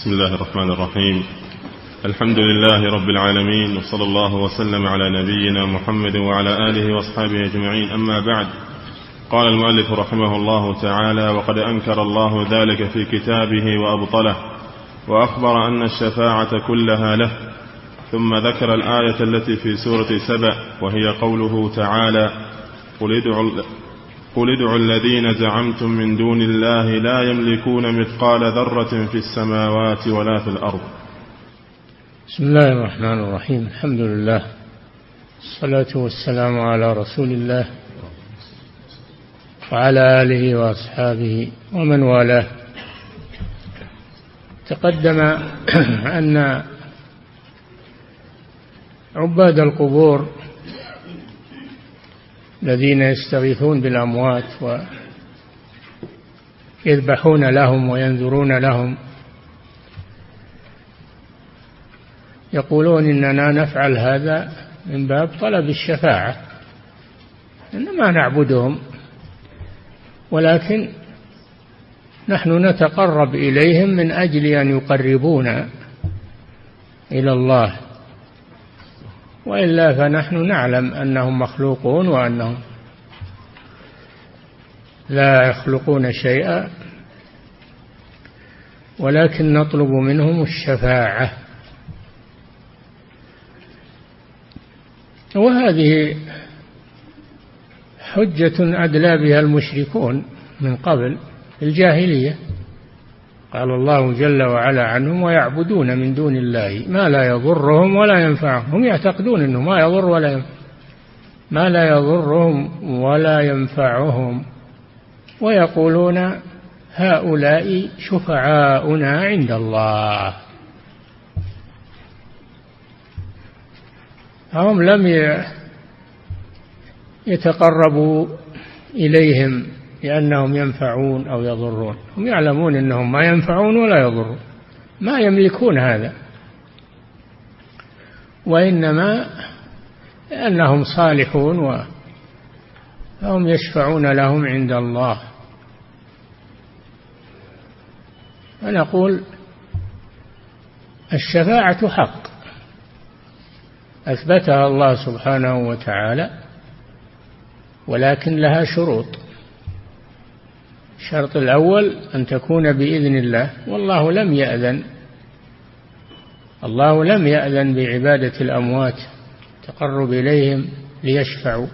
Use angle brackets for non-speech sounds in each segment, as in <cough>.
بسم الله الرحمن الرحيم. الحمد لله رب العالمين وصلى الله وسلم على نبينا محمد وعلى آله وأصحابه أجمعين. أما بعد قال المؤلف رحمه الله تعالى وقد أنكر الله ذلك في كتابه وأبطله وأخبر أن الشفاعة كلها له ثم ذكر الآية التي في سورة سبأ وهي قوله تعالى قل ادعوا قل ادعوا الذين زعمتم من دون الله لا يملكون مثقال ذرة في السماوات ولا في الأرض. بسم الله الرحمن الرحيم. الحمد لله. الصلاة والسلام على رسول الله وعلى آله وأصحابه ومن والاه. تقدم أن عباد القبور الذين يستغيثون بالأموات ويذبحون لهم وينذرون لهم. يقولون إننا نفعل هذا من باب طلب الشفاعة. إنما نعبدهم. ولكن نحن نتقرب إليهم من أجل أن يقربونا إلى الله. وإلا فنحن نعلم أنهم مخلوقون وأنهم لا يخلقون شيئا ولكن نطلب منهم الشفاعة. وهذه حجة أدلى بها المشركون من قبل في الجاهلية. قال الله جل وعلا عنهم ويعبدون من دون الله ما لا يضرهم ولا ينفعهم. هم يعتقدون إنه ما يضر ولا ينفع. ما لا يضرهم ولا ينفعهم. ويقولون هؤلاء شفعاؤنا عند الله. هم لم يتقربوا إليهم. لأنهم ينفعون أو يضرون. هم يعلمون أنهم ما ينفعون ولا يضرون. ما يملكون هذا. وإنما لأنهم صالحون وهم يشفعون لهم عند الله. فنقول الشفاعة حق. أثبتها الله سبحانه وتعالى ولكن لها شروط. الشرط الأول أن تكون بإذن الله. والله لم يأذن. الله لم يأذن بعبادة الأموات تقرب إليهم ليشفعوا.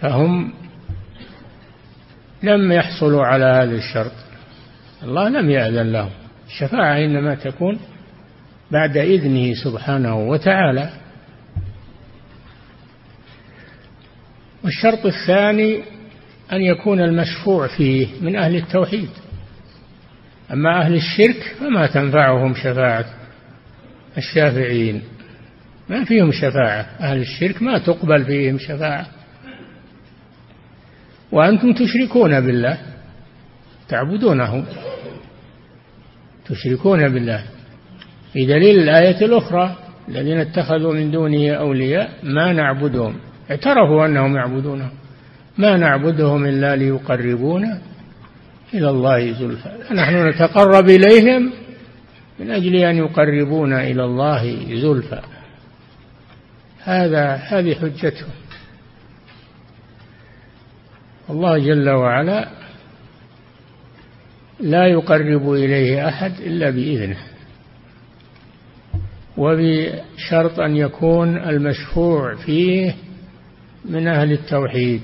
فهم لم يحصلوا على هذا الشرط. الله لم يأذن لهم. الشفاعة إنما تكون بعد إذنه سبحانه وتعالى. والشرط الثاني أن يكون المشفوع فيه من أهل التوحيد. أما أهل الشرك فما تنفعهم شفاعة الشافعين ما فيهم شفاعة. أهل الشرك ما تقبل فيهم شفاعة. وأنتم تشركون بالله. تعبدونه. تشركون بالله. في دليل الآية الأخرى الذين اتخذوا من دونه أولياء ما نعبدهم. اعترفوا أنهم يعبدونهم ما نعبدهم إلا ليقربونا إلى الله زلفى نحن نتقرب إليهم من أجل أن يقربونا إلى الله زلفى هذا هذه حجتهم. الله جل وعلا لا يقرب إليه أحد إلا بإذنه. وبشرط أن يكون المشفوع فيه من أهل التوحيد.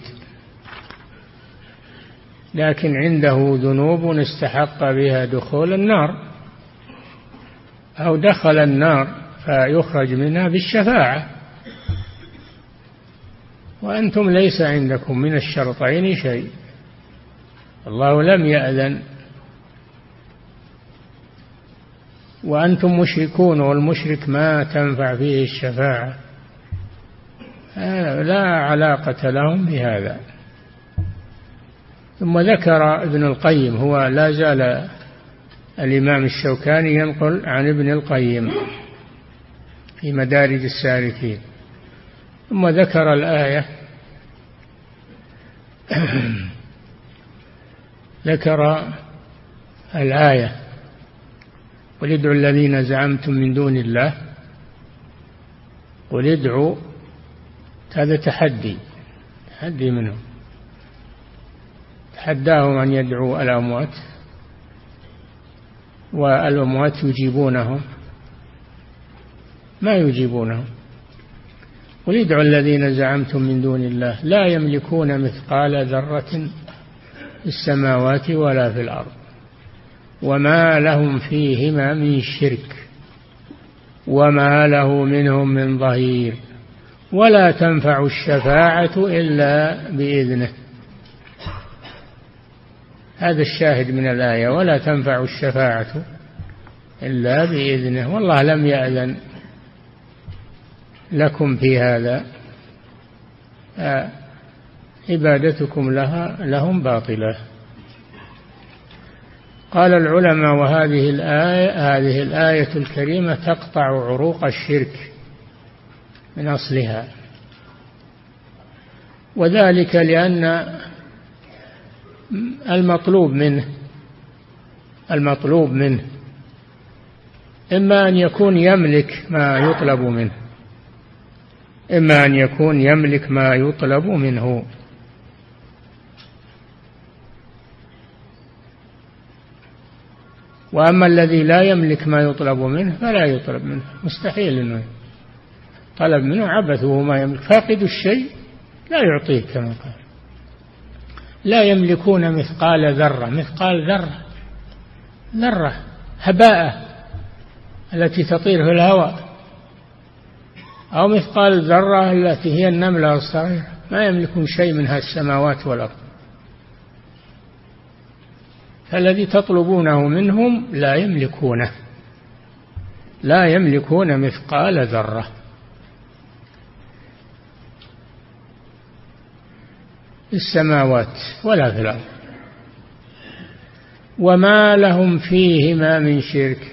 لكن عنده ذنوب استحق بها دخول النار أو دخل النار فيخرج منها بالشفاعة. وأنتم ليس عندكم من الشرطين شيء. الله لم يأذن. وأنتم مشركون والمشرك ما تنفع فيه الشفاعة. لا علاقة لهم بهذا. ثم ذكر ابن القيم هو لا زال الإمام الشوكاني ينقل عن ابن القيم في مدارج السالكين ثم ذكر الآية <clears throat> ذكر الآية قل ادعوا الذين زعمتم من دون الله قل ادعوا هذا تحدي تحدي منهم تحداهم أن يدعوا الأموات والأموات يجيبونهم. ما يجيبونهم؟ قل ادعوا الذين زعمتم من دون الله لا يملكون مثقال ذرة في السماوات ولا في الأرض وما لهم فيهما من شرك وما له منهم من ظهير. ولا تنفع الشفاعة إلا بإذنه. هذا الشاهد من الآية ولا تنفع الشفاعة إلا بإذنه. والله لم يأذن لكم في هذا. آه، عبادتكم لها لهم باطلة. قال العلماء وهذه الآية هذه الآية الكريمة تقطع عروق الشرك. من أصلها. وذلك لأن المطلوب منه المطلوب منه. إما أن يكون يملك ما يطلب منه. إما أن يكون يملك ما يطلب منه. وأما الذي لا يملك ما يطلب منه فلا يطلب منه. مستحيل أنه طلب منه عبث وهو ما يملك. فاقد الشيء لا يعطيه كما قال. لا يملكون مثقال ذرة. مثقال ذرة. ذرة هباء التي تطير في الهواء. أو مثقال الذرة التي هي النملة الصغيرة. ما يملكون شيء منها السماوات والأرض. فالذي تطلبونه منهم لا يملكونه. لا يملكون مثقال ذرة. في السماوات ولا في الأرض. وما لهم فيهما من شرك.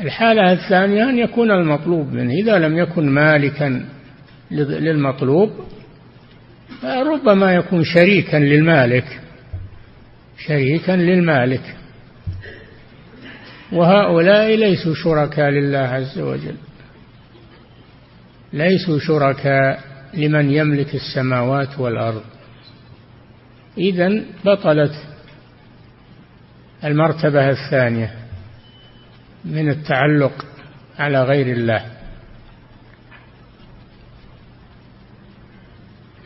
الحالة الثانية أن يكون المطلوب منه. إذا لم يكن مالكا للمطلوب ربما يكون شريكا للمالك. شريكا للمالك. وهؤلاء ليسوا شركاء لله عز وجل. ليسوا شركاء لمن يملك السماوات والأرض. اذا بطلت المرتبة الثانية من التعلق على غير الله.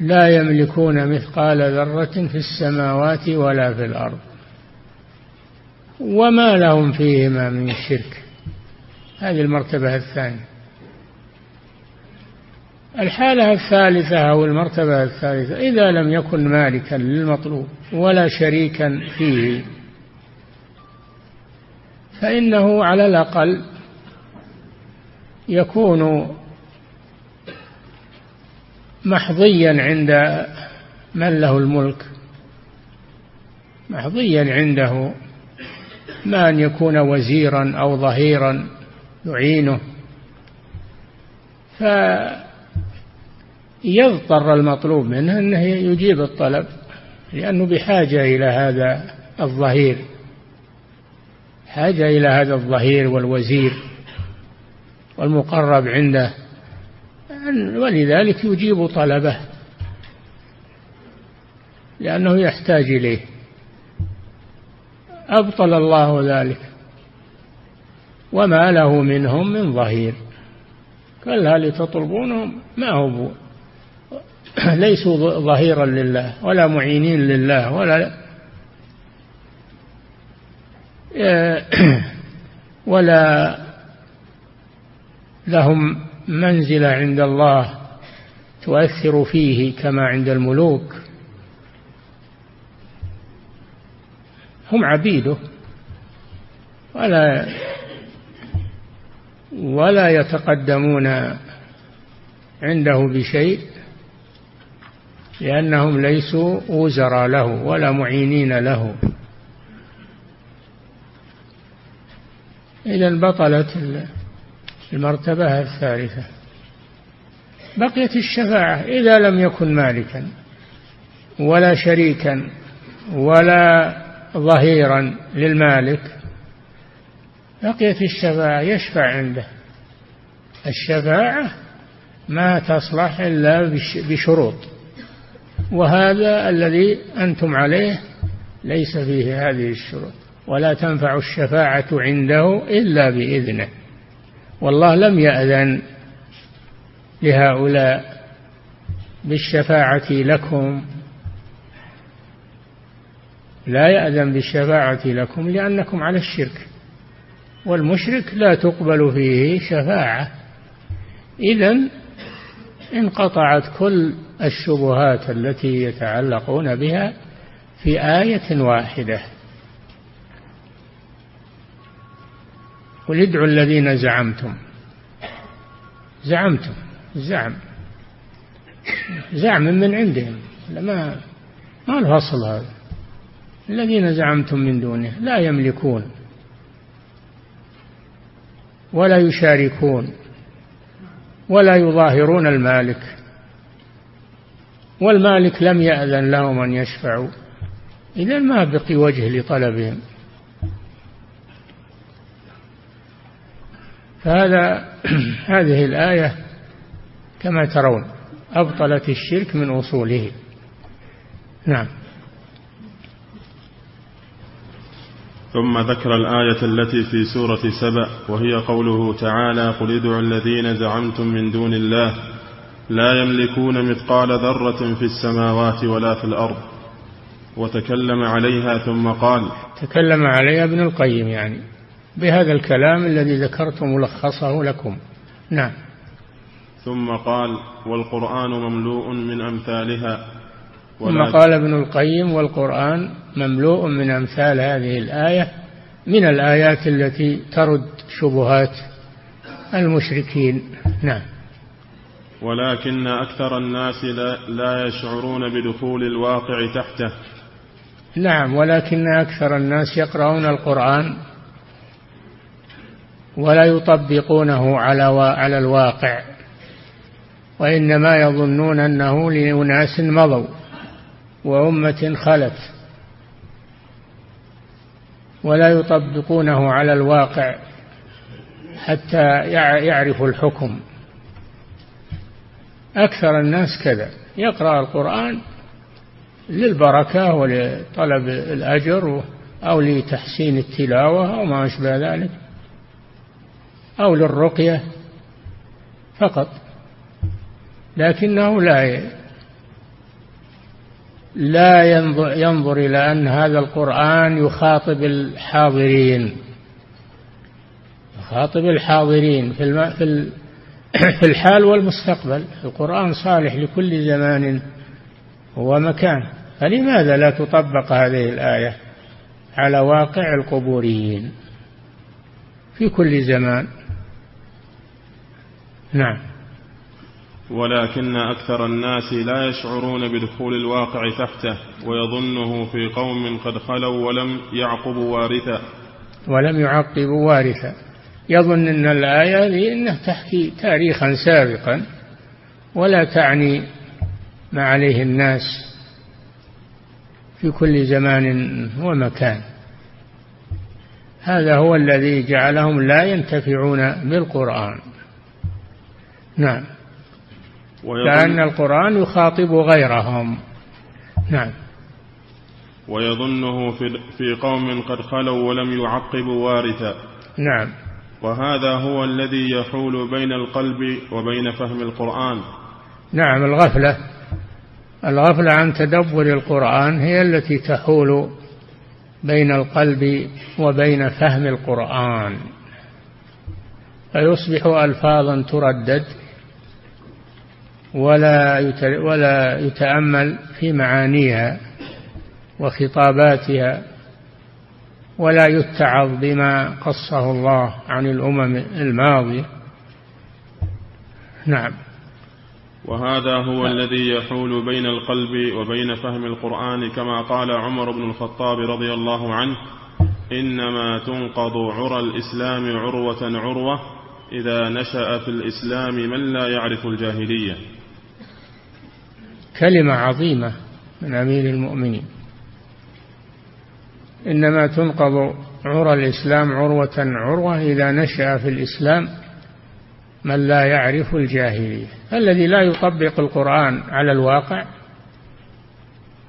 لا يملكون مثقال ذرة في السماوات ولا في الأرض. وما لهم فيهما من شرك. هذه المرتبة الثانية. الحالة الثالثة أو المرتبة الثالثة إذا لم يكن مالكا للمطلوب ولا شريكا فيه فإنه على الأقل يكون محظيا عند من له الملك محظيا عنده ما أن يكون وزيرا أو ظهيرا يعينه. فيضطر المطلوب منه أنه يجيب الطلب لأنه بحاجة إلى هذا الظهير. حاجة إلى هذا الظهير والوزير والمقرب عنده. ولذلك يجيب طلبه لأنه يحتاج إليه. أبطل الله ذلك. وما له منهم من ظهير. كلا لتطلبونهم ما هو <clears throat> ليسوا ظهيرا لله ولا معينين لله ولا <clears throat> ولا لهم منزلة عند الله تؤثر فيه كما عند الملوك. هم عبيده. ولا ولا يتقدمون عنده بشيء. لأنهم ليسوا وزراء له ولا معينين له. إذا بطلت المرتبة الثالثة. بقيت الشفاعة إذا لم يكن مالكا ولا شريكا ولا ظهيرا للمالك بقيت الشفاعة يشفع عنده. الشفاعة ما تصلح إلا بشروط. وهذا الذي أنتم عليه ليس فيه هذه الشروط ولا تنفع الشفاعة عنده إلا بإذنه. والله لم يأذن لهؤلاء بالشفاعة لكم. لا يأذن بالشفاعة لكم لأنكم على الشرك. والمشرك لا تقبل فيه شفاعة. إذا انقطعت كل الشبهات التي يتعلقون بها في آية واحدة. قل ادعوا الذين زعمتم. زعمتم. زعم زعم من عندهم. ما ما الفصل هذا. الذين زعمتم من دونه لا يملكون ولا يشاركون ولا يظاهرون المالك. والمالك لم يأذن لهم أن يشفعوا. إذا ما بقي وجه لطلبهم. فهذا <clears throat> هذه الآية كما ترون أبطلت الشرك من أصوله. نعم. ثم ذكر الآية التي في سورة سبأ وهي قوله تعالى قل ادعوا الذين زعمتم من دون الله لا يملكون مثقال ذرة في السماوات ولا في الأرض. وتكلم عليها ثم قال تكلم عليها ابن القيم يعني بهذا الكلام الذي ذكرت ملخصه لكم. نعم. ثم قال والقرآن مملوء من أمثالها. ثم قال ابن القيم والقرآن مملوء من أمثال هذه الآية من الآيات التي ترد شبهات المشركين. نعم. ولكن أكثر الناس لا يشعرون بدخول الواقع تحته. نعم ولكن أكثر الناس يقرؤون القرآن ولا يطبقونه على على الواقع وإنما يظنون أنه لأناس مضوا وأمة خلت ولا يطبقونه على الواقع حتى يعرفوا الحكم. أكثر الناس كذا يقرأ القرآن للبركة ولطلب الأجر أو لتحسين التلاوة أو ما أشبه ذلك أو للرقية فقط لكنه لا لا ينظر, ينظر إلى أن هذا القرآن يخاطب الحاضرين يخاطب الحاضرين في. <clears throat> في, الحال والمستقبل القرآن صالح لكل زمان ومكان فلماذا لا تطبق هذه الآية على واقع القبوريين في كل زمان؟ نعم. ولكن أكثر الناس لا يشعرون بدخول الواقع تحته ويظنه في قوم قد خلوا ولم يعقبوا وارثا. ولم يعقبوا وارثا. يظن أن الآية أنها تحكي تاريخا سابقا ولا تعني ما عليه الناس في كل زمان ومكان. هذا هو الذي جعلهم لا ينتفعون بالقرآن. نعم. لأن القرآن يخاطب غيرهم. نعم. ويظنه في قوم قد خلوا ولم يعقبوا وارثا. نعم. وهذا هو الذي يحول بين القلب وبين فهم القرآن. نعم الغفلة. الغفلة عن تدبر القرآن هي التي تحول بين القلب وبين فهم القرآن. فيصبح ألفاظا تردد ولا ولا يتأمل في معانيها وخطاباتها ولا يتعظ بما قصه الله عن الأمم الماضية. نعم. وهذا هو الذي يحول بين القلب وبين فهم القرآن كما قال عمر بن الخطاب رضي الله عنه إنما تنقض عرى الإسلام عروة عروة إذا نشأ في الإسلام من لا يعرف الجاهلية. كلمة عظيمة من أمير المؤمنين. إنما تنقض عرى الإسلام عروة عروة إذا نشأ في الإسلام من لا يعرف الجاهلية. الذي لا يطبق القرآن على الواقع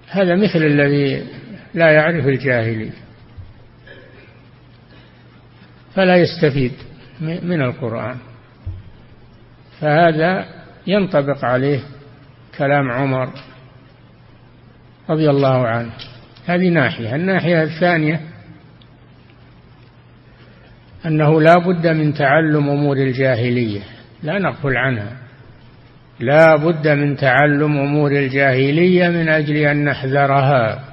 هذا مثل الذي لا يعرف الجاهلية. فلا يستفيد من القرآن. فهذا ينطبق عليه كلام عمر رضي الله عنه. هذه ناحية. الناحية الثانية أنه لا بد من تعلم أمور الجاهلية. لا نغفل عنها. لا بد من تعلم أمور الجاهلية من أجل أن نحذرها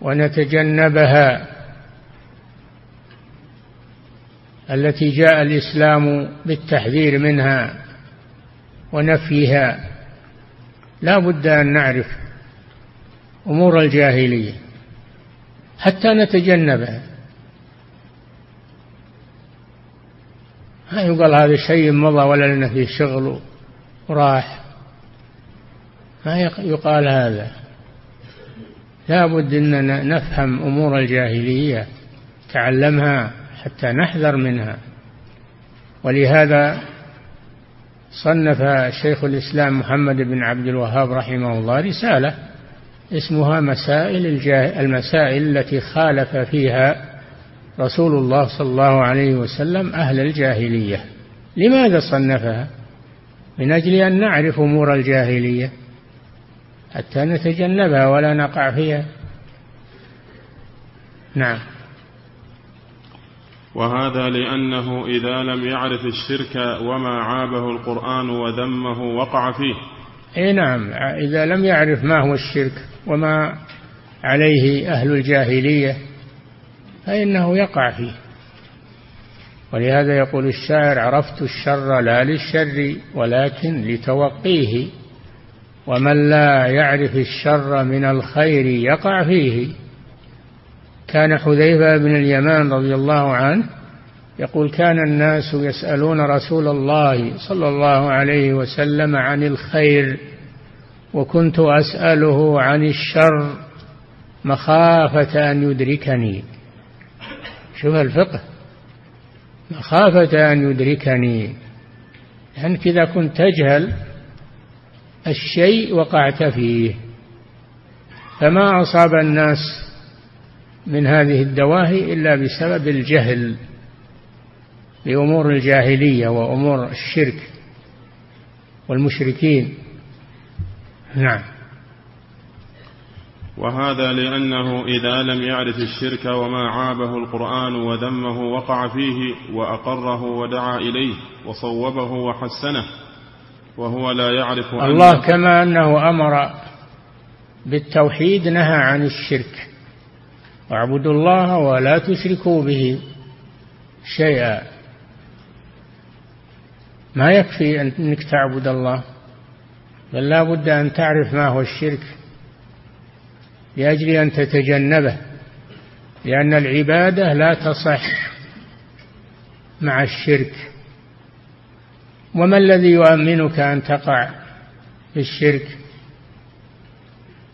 ونتجنبها. التي جاء الإسلام بالتحذير منها ونفيها. لا بد أن نعرف أمور الجاهلية. حتى نتجنبها ما يقال هذا شيء مضى ولا لنا فيه شغل وراح. ما يقال هذا. لا بد أننا نفهم أمور الجاهلية تعلمها حتى نحذر منها. ولهذا صنف شيخ الإسلام محمد بن عبد الوهاب رحمه الله رسالة اسمها مسائل المسائل التي خالف فيها رسول الله صلى الله عليه وسلم أهل الجاهلية. لماذا صنفها؟ من أجل أن نعرف أمور الجاهلية حتى نتجنبها ولا نقع فيها. نعم. وهذا لأنه إذا لم يعرف الشرك وما عابه القرآن وذمه وقع فيه. اي نعم إذا لم يعرف ما هو الشرك. وما عليه أهل الجاهلية فإنه يقع فيه. ولهذا يقول الشاعر عرفت الشر لا للشر ولكن لتوقيه ومن لا يعرف الشر من الخير يقع فيه. كان حذيفة بن اليمان رضي الله عنه يقول كان الناس يسألون رسول الله صلى الله عليه وسلم عن الخير وكنت أسأله عن الشر مخافة أن يدركني. شوف الفقه. مخافة أن يدركني. لأنك إذا كنت تجهل الشيء وقعت فيه. فما أصاب الناس من هذه الدواهي إلا بسبب الجهل بأمور الجاهلية وأمور الشرك والمشركين. نعم. وهذا لأنه إذا لم يعرف الشرك وما عابه القرآن وذمه وقع فيه وأقره ودعا إليه وصوبه وحسنه وهو لا يعرف الله كما أنه أمر بالتوحيد نهى عن الشرك. واعبدوا الله ولا تشركوا به شيئا. ما يكفي أنك تعبد الله؟ بل لا بد أن تعرف ما هو الشرك لأجل أن تتجنبه لأن العبادة لا تصح مع الشرك. وما الذي يؤمنك أن تقع في الشرك؟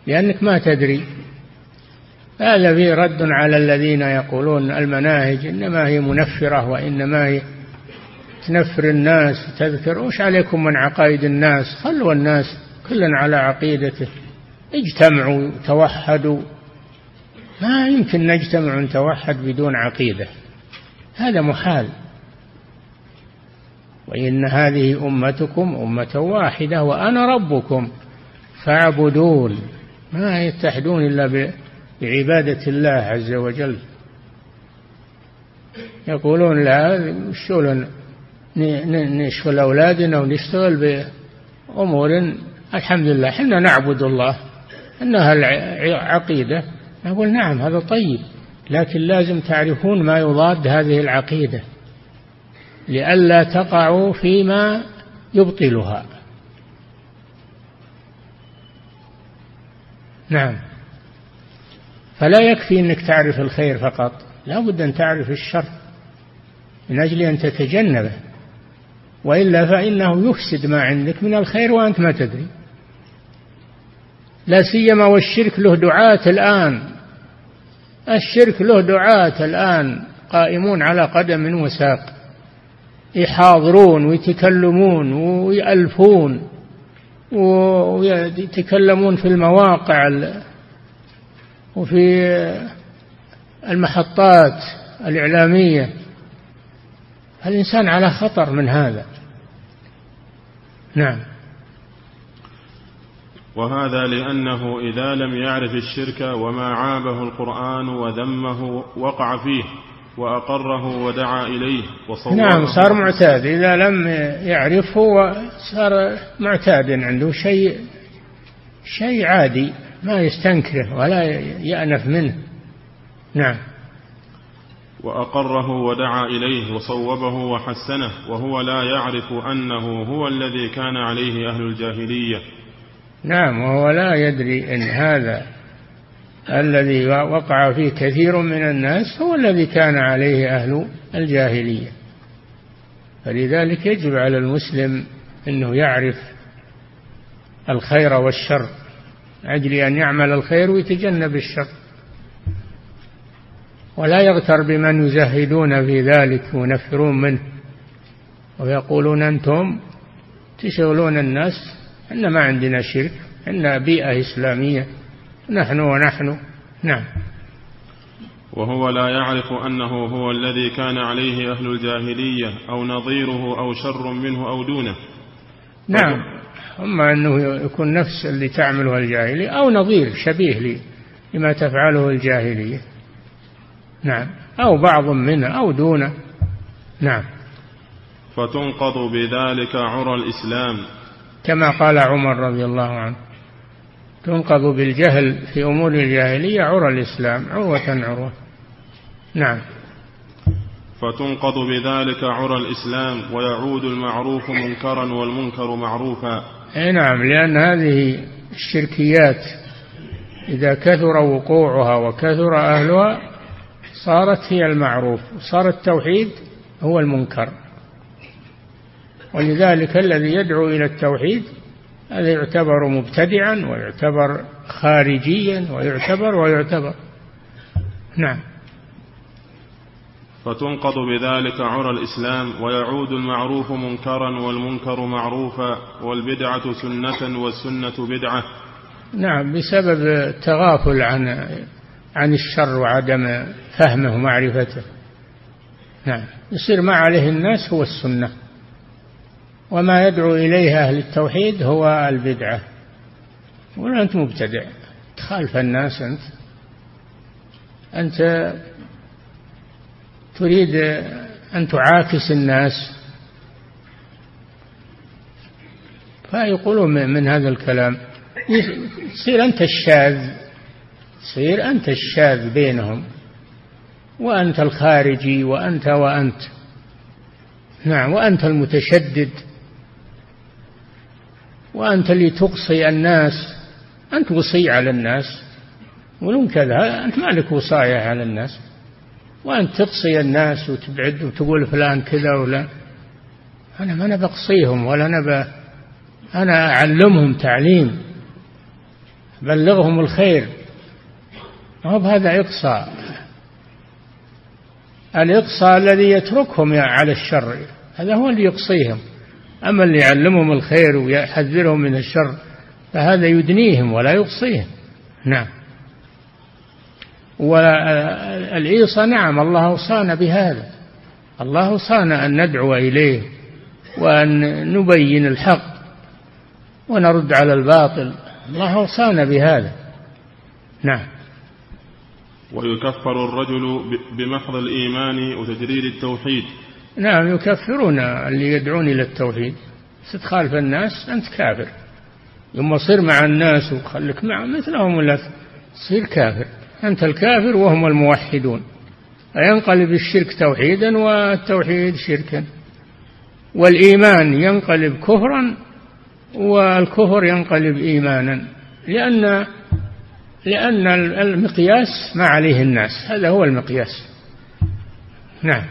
لأنك ما تدري. هذا فيه رد على الذين يقولون المناهج إنما هي منفرة وإنما هي تنفر الناس تذكر وش عليكم من عقائد الناس؟ خلوا الناس كلا على عقيدته. اجتمعوا توحدوا. ما يمكن نجتمع ونتوحد بدون عقيدة. هذا محال. وإن هذه أمتكم أمة واحدة وأنا ربكم فاعبدون. ما يتحدون إلا بعبادة الله عز وجل. يقولون لا شغل نشغل أولادنا ونشتغل بأمور. الحمد لله حنا نعبد الله. أنها العقيدة نقول نعم هذا طيب. لكن لازم تعرفون ما يضاد هذه العقيدة. لئلا تقعوا فيما يبطلها. نعم. فلا يكفي إنك تعرف الخير فقط. لا بد أن تعرف الشر. من أجل أن تتجنبه. وإلا فإنه يفسد ما عندك من الخير وأنت ما تدري. لا سيما والشرك له دعاة الآن. الشرك له دعاة الآن. قائمون على قدم وساق. يحاضرون ويتكلمون ويألفون ويتكلمون في المواقع وفي المحطات الإعلامية. الإنسان على خطر من هذا. نعم. وهذا لأنه إذا لم يعرف الشرك وما عابه القرآن وذمه وقع فيه وأقره ودعا إليه وصوره. نعم صار معتاد. إذا لم يعرفه صار معتاد. عنده شيء شيء عادي ما يستنكره ولا يأنف منه. نعم. وأقره ودعا إليه وصوبه وحسنه وهو لا يعرف أنه هو الذي كان عليه أهل الجاهلية. نعم وهو لا يدري إن هذا الذي وقع فيه كثير من الناس هو الذي كان عليه أهل الجاهلية. فلذلك يجب على المسلم أنه يعرف الخير والشر أجل أن يعمل الخير ويتجنب الشر. ولا يغتر بمن يزهدون في ذلك وينفرون منه. ويقولون أنتم تشغلون الناس أن ما عندنا شرك أن بيئة إسلامية. نحن ونحن. نعم. وهو لا يعرف أنه هو الذي كان عليه أهل الجاهلية أو نظيره أو شر منه أو دونه. نعم. أما أنه يكون نفس اللي تعمله الجاهلية أو نظير شبيه لما تفعله الجاهلية. نعم. أو بعض منه أو دونه. نعم. فتنقض بذلك عرى الإسلام. كما قال عمر رضي الله عنه. تنقض بالجهل في أمور الجاهلية عرى الإسلام عروة عروة. نعم. فتنقض بذلك عرى الإسلام ويعود المعروف منكرا والمنكر معروفا. أي نعم لأن هذه الشركيات إذا كثر وقوعها وكثر أهلها صارت هي المعروف صار التوحيد هو المنكر. ولذلك الذي يدعو إلى التوحيد هذا يعتبر مبتدعا ويعتبر خارجيا ويعتبر ويعتبر. نعم. فتنقض بذلك عرى الإسلام ويعود المعروف منكرا والمنكر معروفا والبدعة سنة والسنة بدعة. نعم بسبب التغافل عن عن الشر وعدم فهمه ومعرفته. نعم. يصير ما عليه الناس هو السنة. وما يدعو إليه أهل التوحيد هو البدعة. ولا أنت مبتدع. تخالف الناس أنت. أنت تريد أن تعاكس الناس. فيقولون من هذا الكلام. تصير أنت الشاذ. تصير أنت الشاذ بينهم وأنت الخارجي وأنت وأنت. نعم وأنت المتشدد. وأنت اللي تقصي الناس. أنت وصي على الناس. ولو كذا أنت ما لك وصاية على الناس. وأنت تقصي الناس وتبعد وتقول فلان كذا ولا. أنا ما أنا بقصيهم ولا أنا. أنا أعلمهم تعليم. بلغهم الخير. ما هو بهذا إقصاء. الإقصاء الذي يتركهم على الشر هذا هو اللي يقصيهم. أما اللي يعلمهم الخير ويحذرهم من الشر فهذا يدنيهم ولا يقصيهم. نعم. والعيصى نعم الله أوصانا بهذا. الله أوصانا أن ندعو إليه وأن نبين الحق ونرد على الباطل. الله أوصانا بهذا. نعم. ويكفر الرجل بمحض الإيمان وتجريد التوحيد. نعم يكفرون اللي يدعون إلى التوحيد. ستخالف الناس أنت كافر. ثم صير مع الناس وخلك مع مثلهم ولا تصير كافر. أنت الكافر وهم الموحدون. فينقلب الشرك توحيدا والتوحيد شركا. والإيمان ينقلب كفرا والكفر ينقلب إيمانا. لأن لأن المقياس ما عليه الناس. هذا هو المقياس. نعم.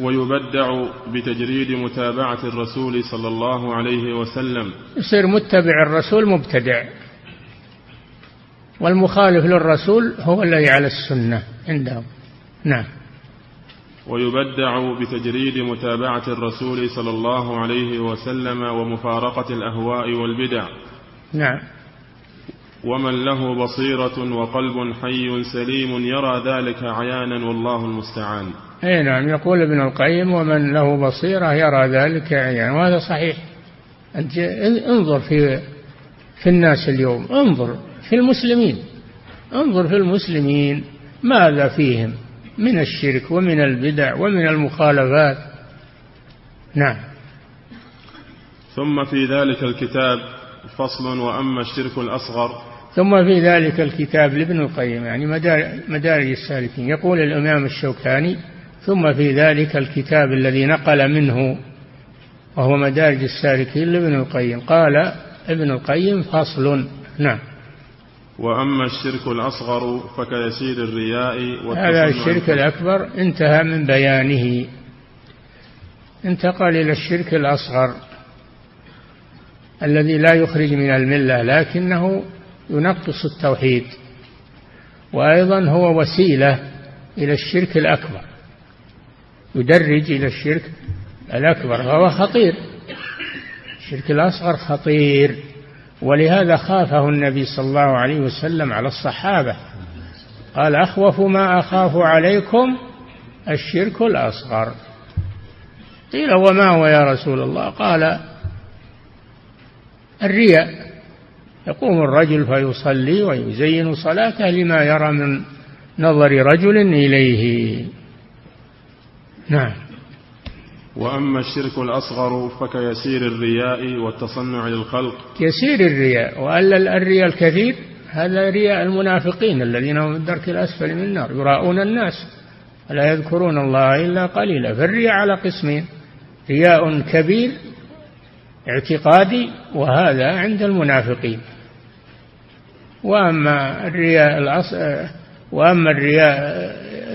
ويبدع بتجريد متابعة الرسول صلى الله عليه وسلم. يصير متبع الرسول مبتدع. والمخالف للرسول هو الذي على السنة عندهم. نعم. ويبدع بتجريد متابعة الرسول صلى الله عليه وسلم ومفارقة الأهواء والبدع. نعم. ومن له بصيرة وقلب حي سليم يرى ذلك عيانا والله المستعان. اي نعم. يقول ابن القيم ومن له بصيرة يرى ذلك عيانا. وهذا صحيح. أنت انظر في في الناس اليوم. انظر في المسلمين. انظر في المسلمين ماذا فيهم من الشرك ومن البدع ومن المخالفات. نعم. ثم في ذلك الكتاب فصل وأما الشرك الأصغر ثم في ذلك الكتاب لابن القيم يعني مدارج السالكين. يقول الإمام الشوكاني ثم في ذلك الكتاب الذي نقل منه وهو مدارج السالكين لابن القيم. قال ابن القيم فصل. نعم. وأما الشرك الأصغر فكيسير الرياء هذا الشرك الأكبر انتهى من بيانه. انتقل إلى الشرك الأصغر الذي لا يخرج من الملة لكنه ينقص التوحيد وأيضا هو وسيلة إلى الشرك الأكبر يدرج إلى الشرك الأكبر فهو خطير. الشرك الأصغر خطير ولهذا خافه النبي صلى الله عليه وسلم على الصحابة قال أخوف ما أخاف عليكم الشرك الأصغر. قيل وما هو يا رسول الله؟ قال الرياء. يقوم الرجل فيصلي ويزين صلاته لما يرى من نظر رجل إليه. نعم. وأما الشرك الأصغر فكيسير الرياء والتصنع للخلق. يسير الرياء. وألا الرياء الكثير هذا رياء المنافقين الذين هم في الدرك الأسفل من النار يراءون الناس ولا يذكرون الله إلا قليلا. فالرياء على قسمين رياء كبير اعتقادي وهذا عند المنافقين. وأما الرياء وأما الرياء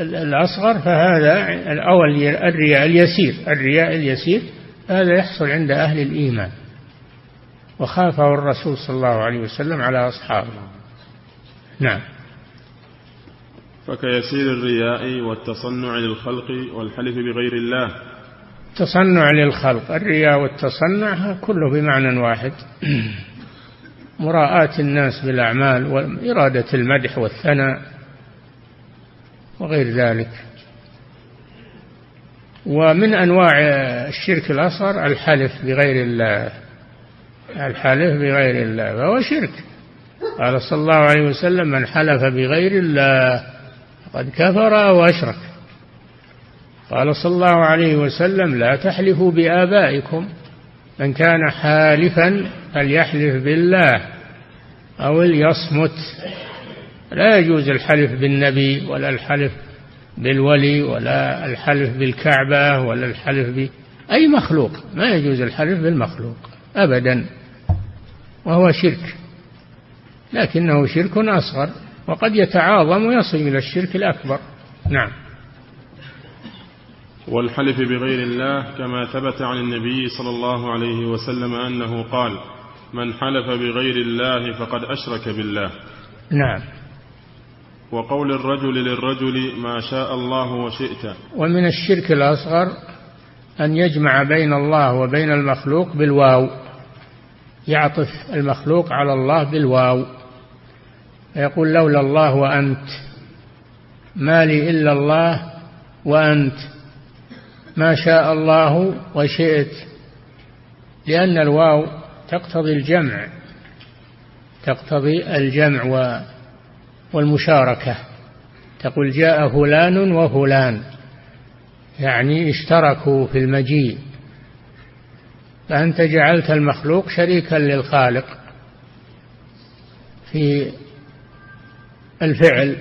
الأصغر فهذا أو الرياء اليسير الرياء اليسير هذا يحصل عند أهل الإيمان. وخافه الرسول صلى الله عليه وسلم على أصحابه. نعم. فكيسير الرياء والتصنع للخلق والحلف بغير الله. تصنع للخلق. الرياء والتصنع كله بمعنى واحد. <clears throat> مراءاة الناس بالأعمال وإرادة المدح والثناء وغير ذلك. ومن أنواع الشرك الأصغر الحلف بغير الله. الحلف بغير الله فهو شرك. قال صلى الله عليه وسلم من حلف بغير الله فقد كفر أو أشرك. قال صلى الله عليه وسلم لا تحلفوا بآبائكم من كان حالفا فليحلف بالله أو ليصمت. لا يجوز الحلف بالنبي ولا الحلف بالولي ولا الحلف بالكعبة ولا الحلف بأي مخلوق. ما يجوز الحلف بالمخلوق أبدا وهو شرك. لكنه شرك أصغر وقد يتعاظم ويصل إلى الشرك الأكبر. نعم. والحلف بغير الله كما ثبت عن النبي صلى الله عليه وسلم أنه قال من حلف بغير الله فقد أشرك بالله. نعم. وقول الرجل للرجل ما شاء الله وشئت. ومن الشرك الأصغر أن يجمع بين الله وبين المخلوق بالواو. يعطف المخلوق على الله بالواو. يقول لولا الله وأنت. ما لي إلا الله وأنت. ما شاء الله وشئت. لأن الواو تقتضي الجمع تقتضي الجمع والمشاركة. تقول جاء فلان وفلان يعني اشتركوا في المجيء. فأنت جعلت المخلوق شريكا للخالق في الفعل.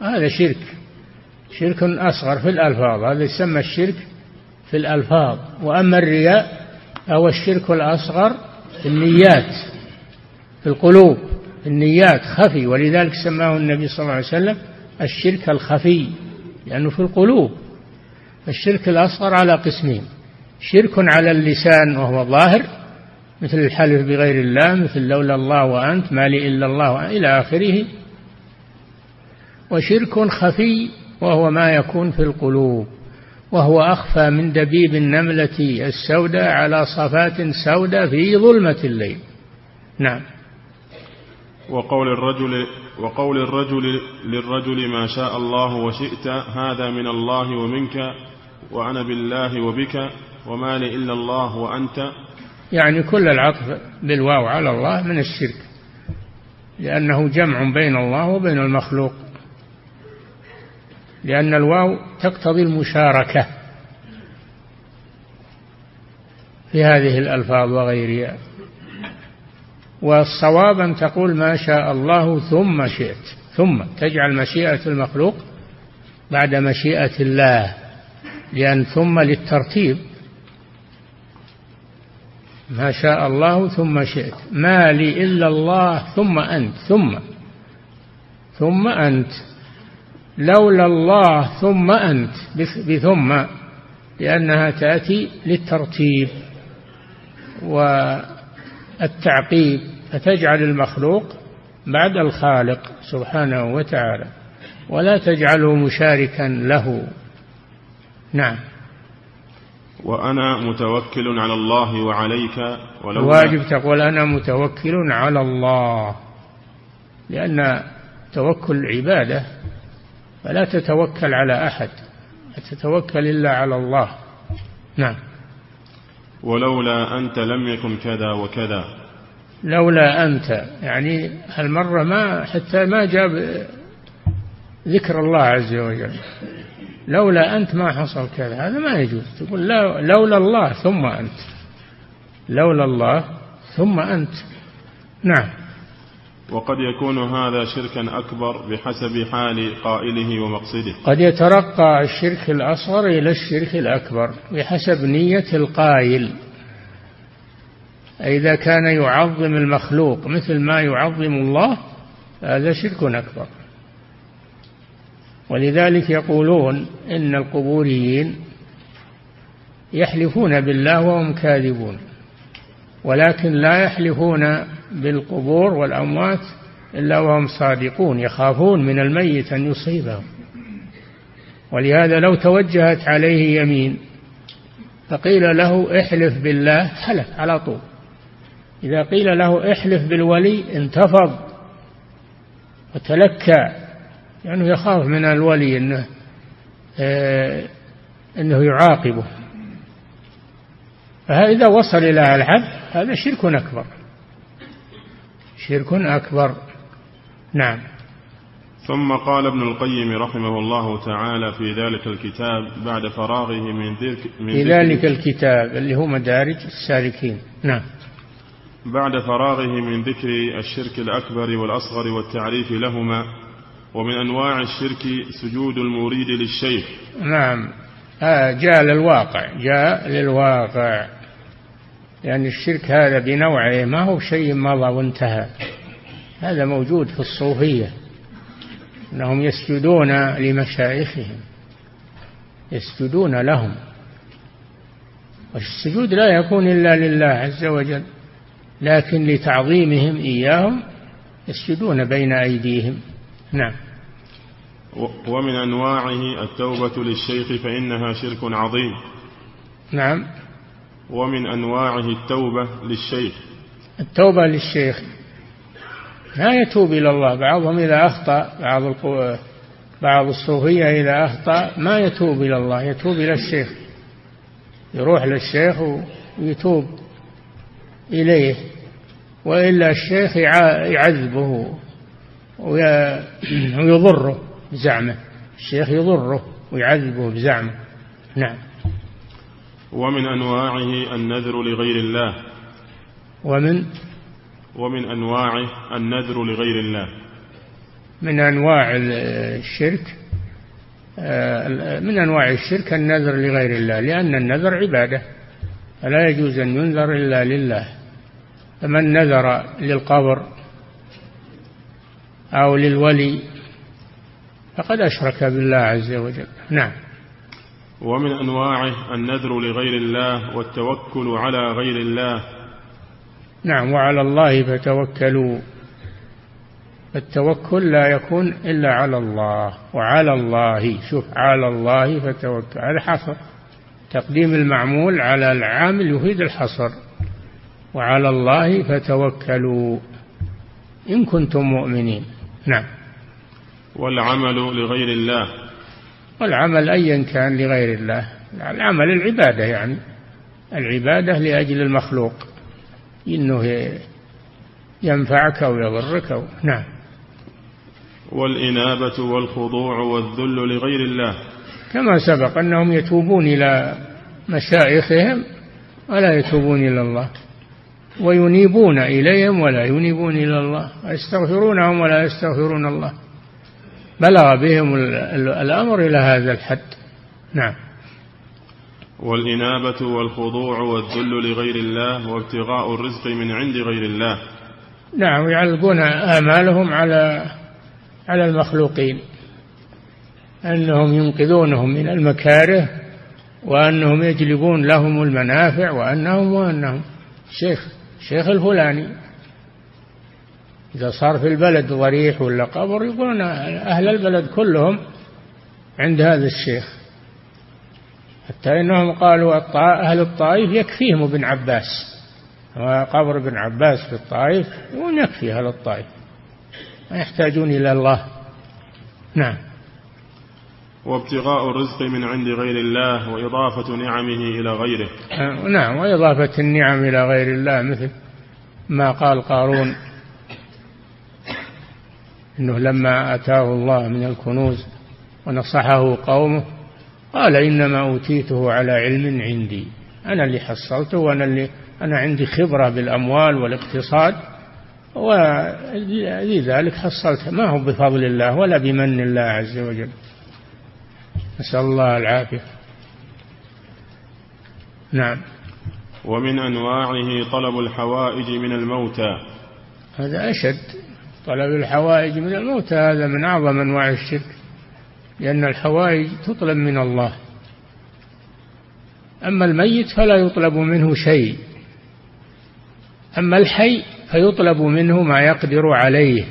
هذا شرك شرك أصغر في الألفاظ. هذا يسمى الشرك في الألفاظ. وأما الرياء هو الشرك الأصغر في النيات في القلوب. النيات خفي ولذلك سماه النبي صلى الله عليه وسلم الشرك الخفي لأنه في القلوب. الشرك الأصغر على قسمين. شرك على اللسان وهو ظاهر مثل الحلف بغير الله مثل لولا الله وأنت ما لي إلا الله إلى آخره. وشرك خفي وهو ما يكون في القلوب. وهو أخفى من دبيب النملة السوداء على صفات سوداء في ظلمة الليل. نعم. وقول الرجل وقول الرجل للرجل ما شاء الله وشئت هذا من الله ومنك وأنا بالله وبك وما لي إلا الله وأنت. يعني كل العطف بالواو على الله من الشرك لأنه جمع بين الله وبين المخلوق. لأن الواو تقتضي المشاركة في هذه الألفاظ وغيرها. والصواب أن تقول ما شاء الله ثم شئت. ثم تجعل مشيئة المخلوق بعد مشيئة الله. لأن ثم للترتيب. ما شاء الله ثم شئت. ما لي إلا الله ثم أنت. ثم. ثم أنت. لولا الله ثم أنت بثم لأنها تأتي للترتيب والتعقيب فتجعل المخلوق بعد الخالق سبحانه وتعالى ولا تجعله مشاركا له. نعم. وأنا متوكل على الله وعليك ولو واجب تقول أنا متوكل على الله لأن توكل عبادة فلا تتوكل على أحد لا تتوكل إلا على الله. نعم. ولولا أنت لم يكن كذا وكذا. لولا أنت يعني هالمرة ما حتى ما جاب ذكر الله عز وجل. لولا أنت ما حصل كذا هذا ما يجوز. تقول لولا الله ثم أنت. لولا الله ثم أنت. نعم. وقد يكون هذا شركا أكبر بحسب حال قائله ومقصده. قد يترقى الشرك الأصغر إلى الشرك الأكبر بحسب نية القائل. إذا كان يعظم المخلوق مثل ما يعظم الله هذا شرك أكبر. ولذلك يقولون إن القبوريين يحلفون بالله وهم كاذبون ولكن لا يحلفون بالقبور والأموات إلا وهم صادقون يخافون من الميت أن يصيبهم. ولهذا لو توجهت عليه يمين فقيل له احلف بالله حلف على طول. إذا قيل له احلف بالولي انتفض وتلكى لأنه يعني يخاف من الولي أنه آه أنه يعاقبه. فإذا وصل إلى الحد هذا شرك أكبر. شرك أكبر. نعم. ثم قال ابن القيم رحمه الله تعالى في ذلك الكتاب بعد فراغه من ذكر من في ذلك الكتاب اللي هو مدارج السالكين. نعم. بعد فراغه من ذكر الشرك الأكبر والأصغر والتعريف لهما ومن أنواع الشرك سجود المريد للشيخ. نعم. آه جاء للواقع. جاء للواقع. يعني الشرك هذا بنوعه ما هو شيء مضى وانتهى. هذا موجود في الصوفية أنهم يسجدون لمشايخهم يسجدون لهم. والسجود لا يكون إلا لله عز وجل لكن لتعظيمهم إياهم يسجدون بين أيديهم. نعم. ومن أنواعه التوبة للشيخ فإنها شرك عظيم. نعم. ومن أنواعه التوبة للشيخ. التوبة للشيخ. لا يتوب إلى الله. بعضهم إذا أخطأ بعض القو... بعض الصوفية إذا أخطأ ما يتوب إلى الله. يتوب إلى الشيخ. يروح للشيخ ويتوب إليه. وإلا الشيخ يعذبه ويضره بزعمه. الشيخ يضره ويعذبه بزعمه. نعم. ومن أنواعه النذر لغير الله. ومن؟ ومن أنواعه النذر لغير الله. من أنواع الشرك؟ آه، من أنواع الشرك النذر لغير الله لأن النذر عبادة. فلا يجوز أن ينذر إلا لله. فمن نذر للقبر أو للولي فقد أشرك بالله عز وجل. نعم. ومن أنواعه النذر لغير الله والتوكل على غير الله. نعم وعلى الله فتوكلوا. التوكل لا يكون إلا على الله وعلى الله شوف على الله فتوكل. هذا حصر. تقديم المعمول على العامل يفيد الحصر. وعلى الله فتوكلوا. إن كنتم مؤمنين. نعم. والعمل لغير الله. والعمل أيا كان لغير الله. العمل العبادة يعني. العبادة لأجل المخلوق. إنه ينفعك أو يضرك أو نعم. والإنابة والخضوع والذل لغير الله. كما سبق أنهم يتوبون إلى مشايخهم ولا يتوبون إلى الله. وينيبون إليهم ولا ينيبون إلى الله. ويستغفرونهم ولا يستغفرون الله. بلغ بهم الأمر إلى هذا الحد. نعم. والإنابة والخضوع والذل لغير الله وابتغاء الرزق من عند غير الله. نعم يعلقون آمالهم على على المخلوقين. أنهم ينقذونهم من المكاره وأنهم يجلبون لهم المنافع وأنهم وأنهم شيخ شيخ الفلاني. إذا صار في البلد ضريح ولا قبر يقولون أهل البلد كلهم عند هذا الشيخ. حتى إنهم قالوا أهل الطائف يكفيهم ابن عباس. وقبر ابن عباس في الطائف ونكفي أهل الطائف. ما يحتاجون إلى الله. نعم. وابتغاء الرزق من عند غير الله وإضافة نعمه إلى غيره. نعم وإضافة النعم إلى غير الله مثل ما قال قارون. أنه لما أتاه الله من الكنوز ونصحه قومه قال إنما أوتيته على علم عندي. أنا اللي حصلته وأنا اللي أنا عندي خبرة بالأموال والاقتصاد ولذلك حصلت. ما هو بفضل الله ولا بمن الله عز وجل. نسأل الله العافية. نعم. ومن أنواعه طلب الحوائج من الموتى. هذا أشد. طلب الحوائج من الموتى هذا من أعظم أنواع الشرك لأن الحوائج تطلب من الله. أما الميت فلا يطلب منه شيء. أما الحي فيطلب منه ما يقدر عليه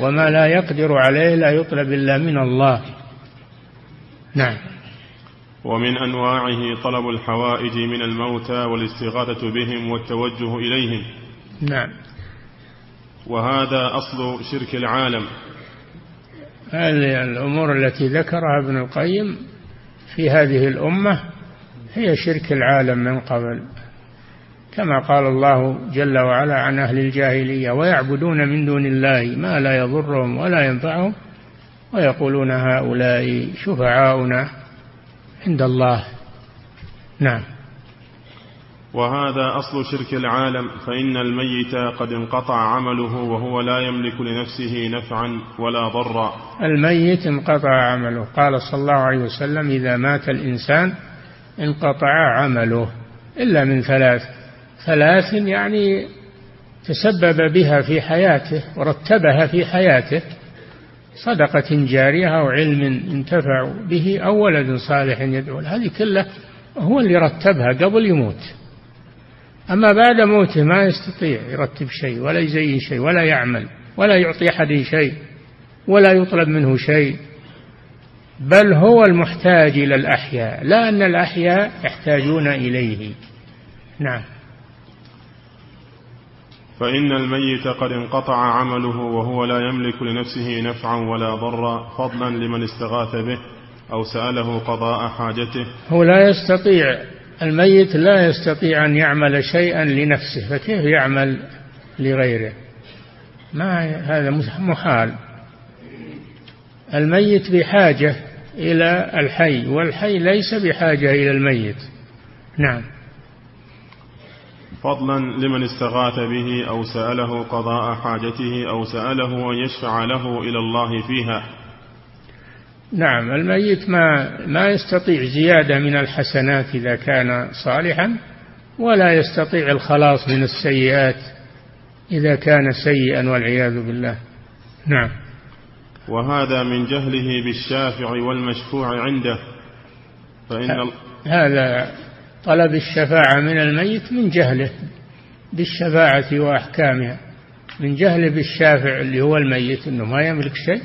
وما لا يقدر عليه لا يطلب إلا من الله. نعم. ومن أنواعه طلب الحوائج من الموتى والاستغاثة بهم والتوجه إليهم. نعم. وهذا أصل شرك العالم. هذه الأمور التي ذكرها ابن القيم في هذه الأمة هي شرك العالم من قبل. كما قال الله جل وعلا عن أهل الجاهلية ويعبدون من دون الله ما لا يضرهم ولا ينفعهم ويقولون هؤلاء شفعاؤنا عند الله. نعم. وهذا أصل شرك العالم فإن الميت قد انقطع عمله وهو لا يملك لنفسه نفعا ولا ضرا. الميت انقطع عمله. قال صلى الله عليه وسلم إذا مات الإنسان انقطع عمله. إلا من ثلاث. ثلاث يعني تسبب بها في حياته ورتبها في حياته صدقة جارية أو علم انتفع به أو ولد صالح يدعو هذه كلها هو اللي رتبها قبل يموت. أما بعد موته ما يستطيع يرتب شيء ولا يزين شيء ولا يعمل ولا يعطي أحد شيء ولا يطلب منه شيء. بل هو المحتاج إلى الأحياء لا أن الأحياء يحتاجون إليه. نعم. فإن الميت قد انقطع عمله وهو لا يملك لنفسه نفعا ولا ضرا فضلا لمن استغاث به أو سأله قضاء حاجته. هو لا يستطيع الميت لا يستطيع أن يعمل شيئا لنفسه فكيف يعمل لغيره؟ ما هذا محال. الميت بحاجة إلى الحي والحي ليس بحاجة إلى الميت. نعم. فضلا لمن استغاث به أو سأله قضاء حاجته أو سأله أن يشفع له إلى الله فيها. نعم الميت ما ما يستطيع زيادة من الحسنات إذا كان صالحا ولا يستطيع الخلاص من السيئات إذا كان سيئا والعياذ بالله. نعم. وهذا من جهله بالشافع والمشفوع عنده فإن هذا طلب الشفاعة من الميت من جهله بالشفاعة وأحكامها من جهله بالشافع اللي هو الميت أنه ما يملك شيء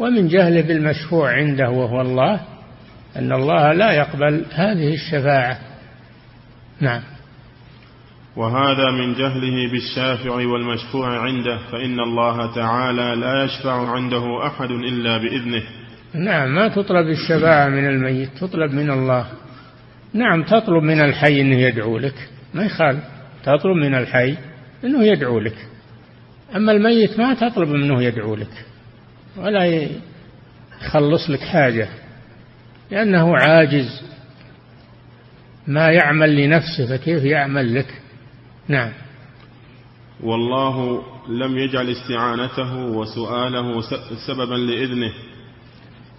ومن جهله بالمشفوع عنده وهو الله أن الله لا يقبل هذه الشفاعة. نعم. وهذا من جهله بالشافع والمشفوع عنده فإن الله تعالى لا يشفع عنده أحد إلا بإذنه. نعم ما تطلب الشفاعة من الميت تطلب من الله. نعم تطلب من الحي أنه يدعو لك ما يخالف. تطلب من الحي أنه يدعو لك. أما الميت ما تطلب منه يدعو لك. ولا يخلص لك حاجة لأنه عاجز. ما يعمل لنفسه فكيف يعمل لك؟ نعم. والله لم يجعل استعانته وسؤاله سببا لإذنه.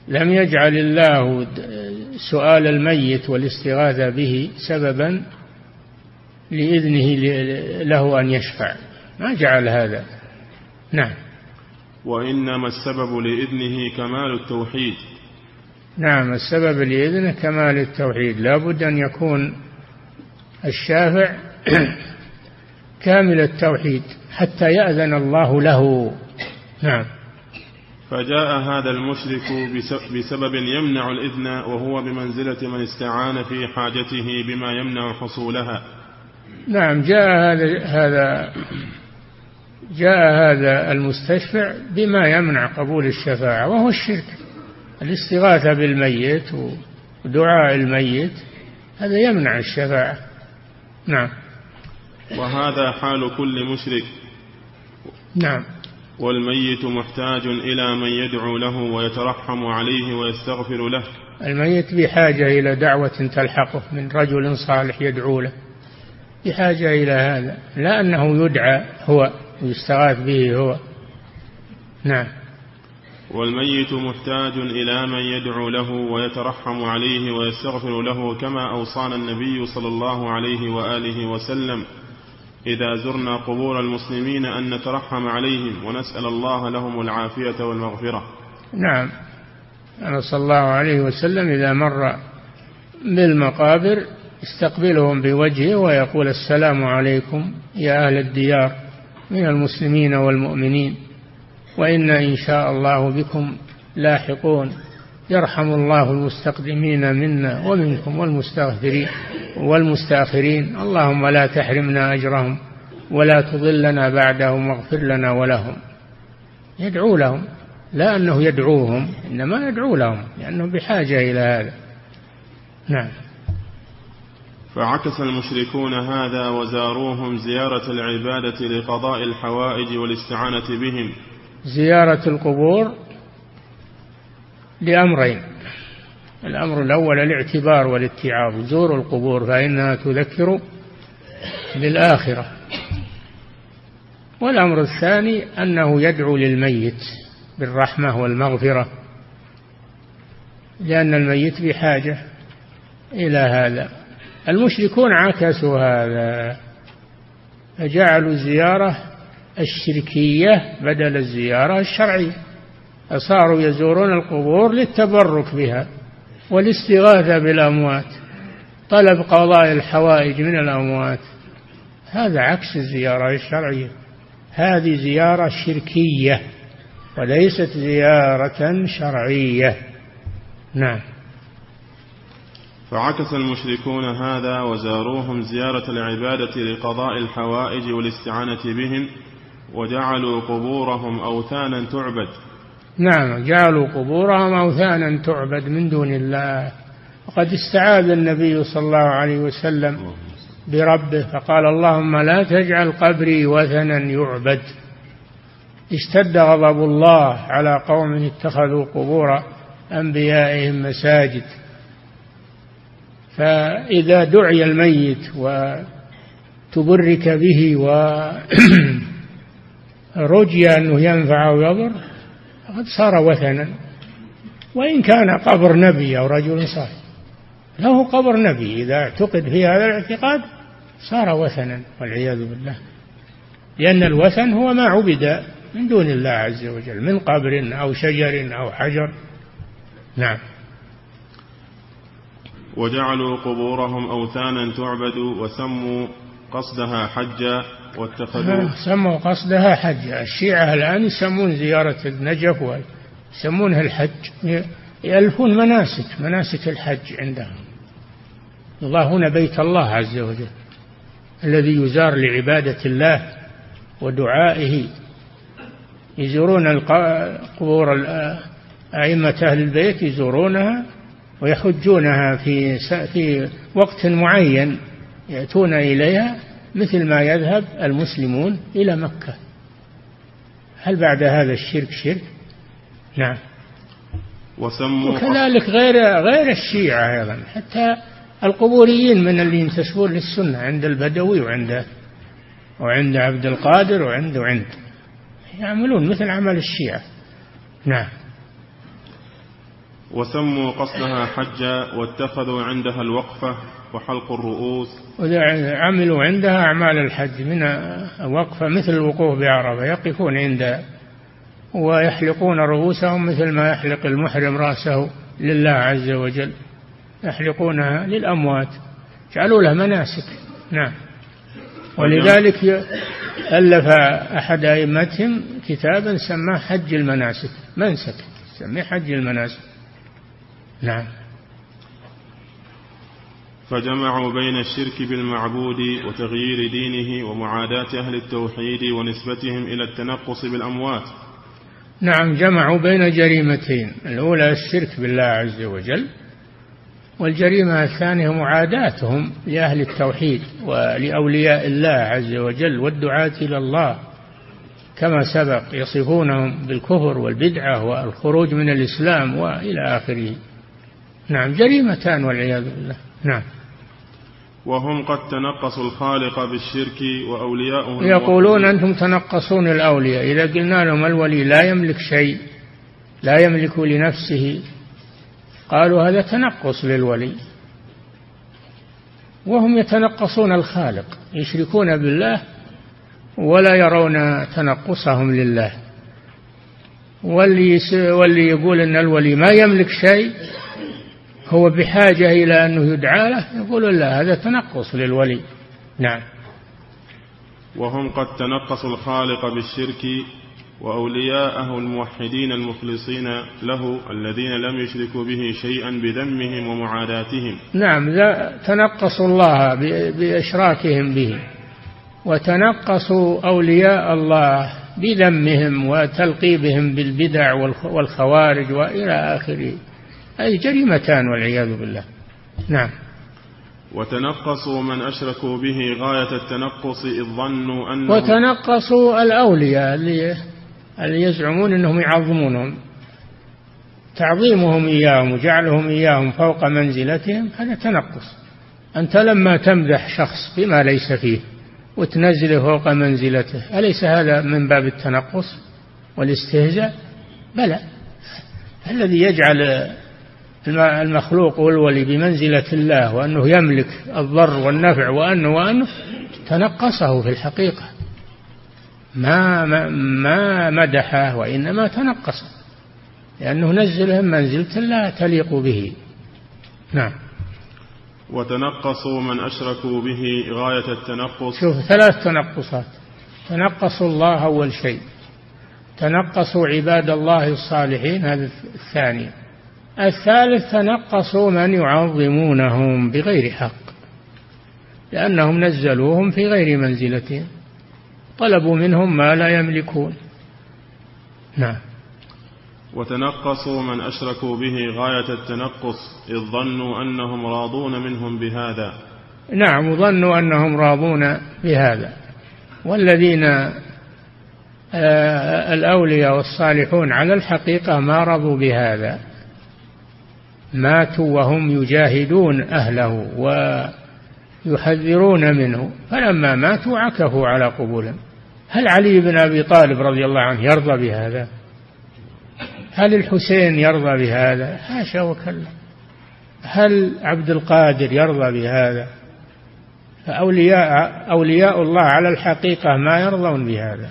لم يجعل الله سؤال الميت والاستغاثة به سببا لإذنه له أن يشفع. ما جعل هذا. نعم. وإنما السبب لإذنه كمال التوحيد. نعم السبب لإذنه كمال التوحيد. لا بد أن يكون الشافع <clears throat> كامل التوحيد حتى يأذن الله له. نعم. فجاء هذا المشرك بسبب يمنع الإذن وهو بمنزلة من استعان في حاجته بما يمنع حصولها. نعم جاء هذا هذا جاء هذا المستشفع بما يمنع قبول الشفاعة وهو الشرك. الاستغاثة بالميت ودعاء الميت هذا يمنع الشفاعة. نعم. وهذا حال كل مشرك. نعم. والميت محتاج إلى من يدعو له ويترحم عليه ويستغفر له. الميت بحاجة إلى دعوة تلحقه من رجل صالح يدعو له. بحاجة إلى هذا. لا أنه يدعى هو. ويستغاث به هو. نعم. والميت محتاج إلى من يدعو له ويترحم عليه ويستغفر له كما أوصانا النبي صلى الله عليه وآله وسلم. إذا زرنا قبور المسلمين أن نترحم عليهم ونسأل الله لهم العافية والمغفرة. نعم. أنا صلى الله عليه وسلم إذا مر بالمقابر يستقبلهم بوجهه ويقول السلام عليكم يا أهل الديار. من المسلمين والمؤمنين. وإنا إن شاء الله بكم لاحقون. يرحم الله المستقدمين منا ومنكم والمستغفرين والمستأخرين. اللهم لا تحرمنا أجرهم ولا تضلنا بعدهم واغفر لنا ولهم. يدعو لهم لا أنه يدعوهم إنما يدعو لهم لأنه بحاجة إلى هذا. نعم. فعكس المشركون هذا وزاروهم زيارة العبادة لقضاء الحوائج والاستعانة بهم. زيارة القبور لأمرين. الأمر الأول الاعتبار والاتعاظ. زوروا القبور فإنها تذكر بالآخرة والأمر الثاني أنه يدعو للميت بالرحمة والمغفرة لأن الميت بحاجة إلى هذا. المشركون عكسوا هذا. فجعلوا الزيارة الشركية بدل الزيارة الشرعية. فصاروا يزورون القبور للتبرك بها والاستغاثة بالأموات. طلب قضاء الحوائج من الأموات. هذا عكس الزيارة الشرعية. هذه زيارة شركية وليست زيارة شرعية. نعم. فعكس المشركون هذا وزاروهم زيارة العبادة لقضاء الحوائج والاستعانة بهم وجعلوا قبورهم أوثانا تعبد. نعم جعلوا قبورهم أوثانا تعبد من دون الله. وقد استعاذ النبي صلى الله عليه وسلم بربه فقال اللهم لا تجعل قبري وثنا يعبد. اشتد غضب الله على قوم اتخذوا قبور أنبيائهم مساجد. فإذا دعي الميت وتبرك به ورجي <clears throat> أنه ينفع أو يضر فقد صار وثنا. وإن كان قبر نبي أو رجل صالح له قبر نبي. إذا اعتقد في هذا الاعتقاد صار وثنا والعياذ بالله. لأن الوثن هو ما عبد من دون الله عز وجل من قبر أو شجر أو حجر. نعم. وجعلوا قبورهم أوثانا تعبد وسموا قصدها حجا واتخذوا سموا قصدها حج. الشيعة الآن يسمون زيارة النجف يسمونها الحج. يألفون مناسك مناسك الحج عندهم. الله هنا بيت الله عز وجل الذي يزار لعبادة الله ودعائه. يزورون قبور أئمة أهل البيت يزورونها. ويحجونها في في وقت معين يأتون إليها مثل ما يذهب المسلمون إلى مكة. هل بعد هذا الشرك شرك؟ نعم. وسموا وكذلك غير غير الشيعة أيضا. حتى القبوريين من اللي ينتسبون للسنة عند البدوي وعند وعند عبد القادر وعند وعند يعملون مثل عمل الشيعة. نعم. وسموا قصدها حجا واتخذوا عندها الوقفة وحلق الرؤوس. عملوا عندها أعمال الحج من وقفة مثل الوقوف بعرفة يقفون عند ويحلقون رؤوسهم مثل ما يحلق المحرم رأسه لله عز وجل. يحلقونها للأموات. جعلوا له مناسك. نعم. ولذلك ألف أحد أئمتهم كتابا سماه حج المناسك. منسك. سميه حج المناسك. نعم. فجمعوا بين الشرك بالمعبود وتغيير دينه ومعاداة أهل التوحيد ونسبتهم إلى التنقص بالأموات. نعم جمعوا بين جريمتين. الأولى الشرك بالله عز وجل والجريمة الثانية معاداتهم لأهل التوحيد ولأولياء الله عز وجل والدعاة إلى الله. كما سبق يصفونهم بالكفر والبدعة والخروج من الإسلام وإلى آخره. نعم جريمتان والعياذ بالله. نعم. وهم قد تنقصوا الخالق بالشرك وأولياؤهم. يقولون أنتم تنقصون الأولياء. إذا قلنا لهم الولي لا يملك شيء لا يملك لنفسه قالوا هذا تنقص للولي. وهم يتنقصون الخالق يشركون بالله ولا يرون تنقصهم لله. واللي واللي يقول إن الولي ما يملك شيء هو بحاجة إلى أنه يدعى له يقول لا هذا تنقص للولي. نعم. وهم قد تنقصوا الخالق بالشرك وأولياءه الموحدين المخلصين له الذين لم يشركوا به شيئا بذمهم ومعاداتهم. نعم تنقصوا الله بإشراكهم به وتنقصوا أولياء الله بذمهم وتلقيبهم بالبدع والخوارج وإلى آخره. أي جريمتان والعياذ بالله. نعم. وتنقصوا من أشركوا به غاية التنقص إذ ظنوا أنه وتنقصوا الأولياء اللي اللي يزعمون أنهم يعظمونهم. تعظيمهم إياهم وجعلهم إياهم فوق منزلتهم هذا تنقص. أنت لما تمدح شخص بما ليس فيه وتنزله فوق منزلته أليس هذا من باب التنقص والإستهزاء؟ بلى. الذي يجعل المخلوق والولي بمنزلة الله وأنه يملك الضر والنفع وأنه وأنه تنقصه في الحقيقة. ما ما مدحه وإنما تنقص لأنه نزله منزلة لا تليق به. نعم. وتنقصوا من أشركوا به غاية التنقص. شوف ثلاث تنقصات. تنقصوا الله أول شيء. تنقصوا عباد الله الصالحين هذا الثاني. الثالث تنقصوا من يعظمونهم بغير حق لأنهم نزلوهم في غير منزلتهم طلبوا منهم ما لا يملكون. نعم. وتنقصوا من أشركوا به غاية التنقص إذ ظنوا أنهم راضون منهم بهذا. نعم وظنوا أنهم راضون بهذا. والذين آه، الأولياء والصالحون على الحقيقة ما رضوا بهذا. ماتوا وهم يجاهدون أهله ويحذرون منه فلما ماتوا عكفوا على قبولهم. هل علي بن أبي طالب رضي الله عنه يرضى بهذا؟ هل الحسين يرضى بهذا؟ حاشا وكلا. هل عبد القادر يرضى بهذا؟ فأولياء أولياء الله على الحقيقة ما يرضون بهذا.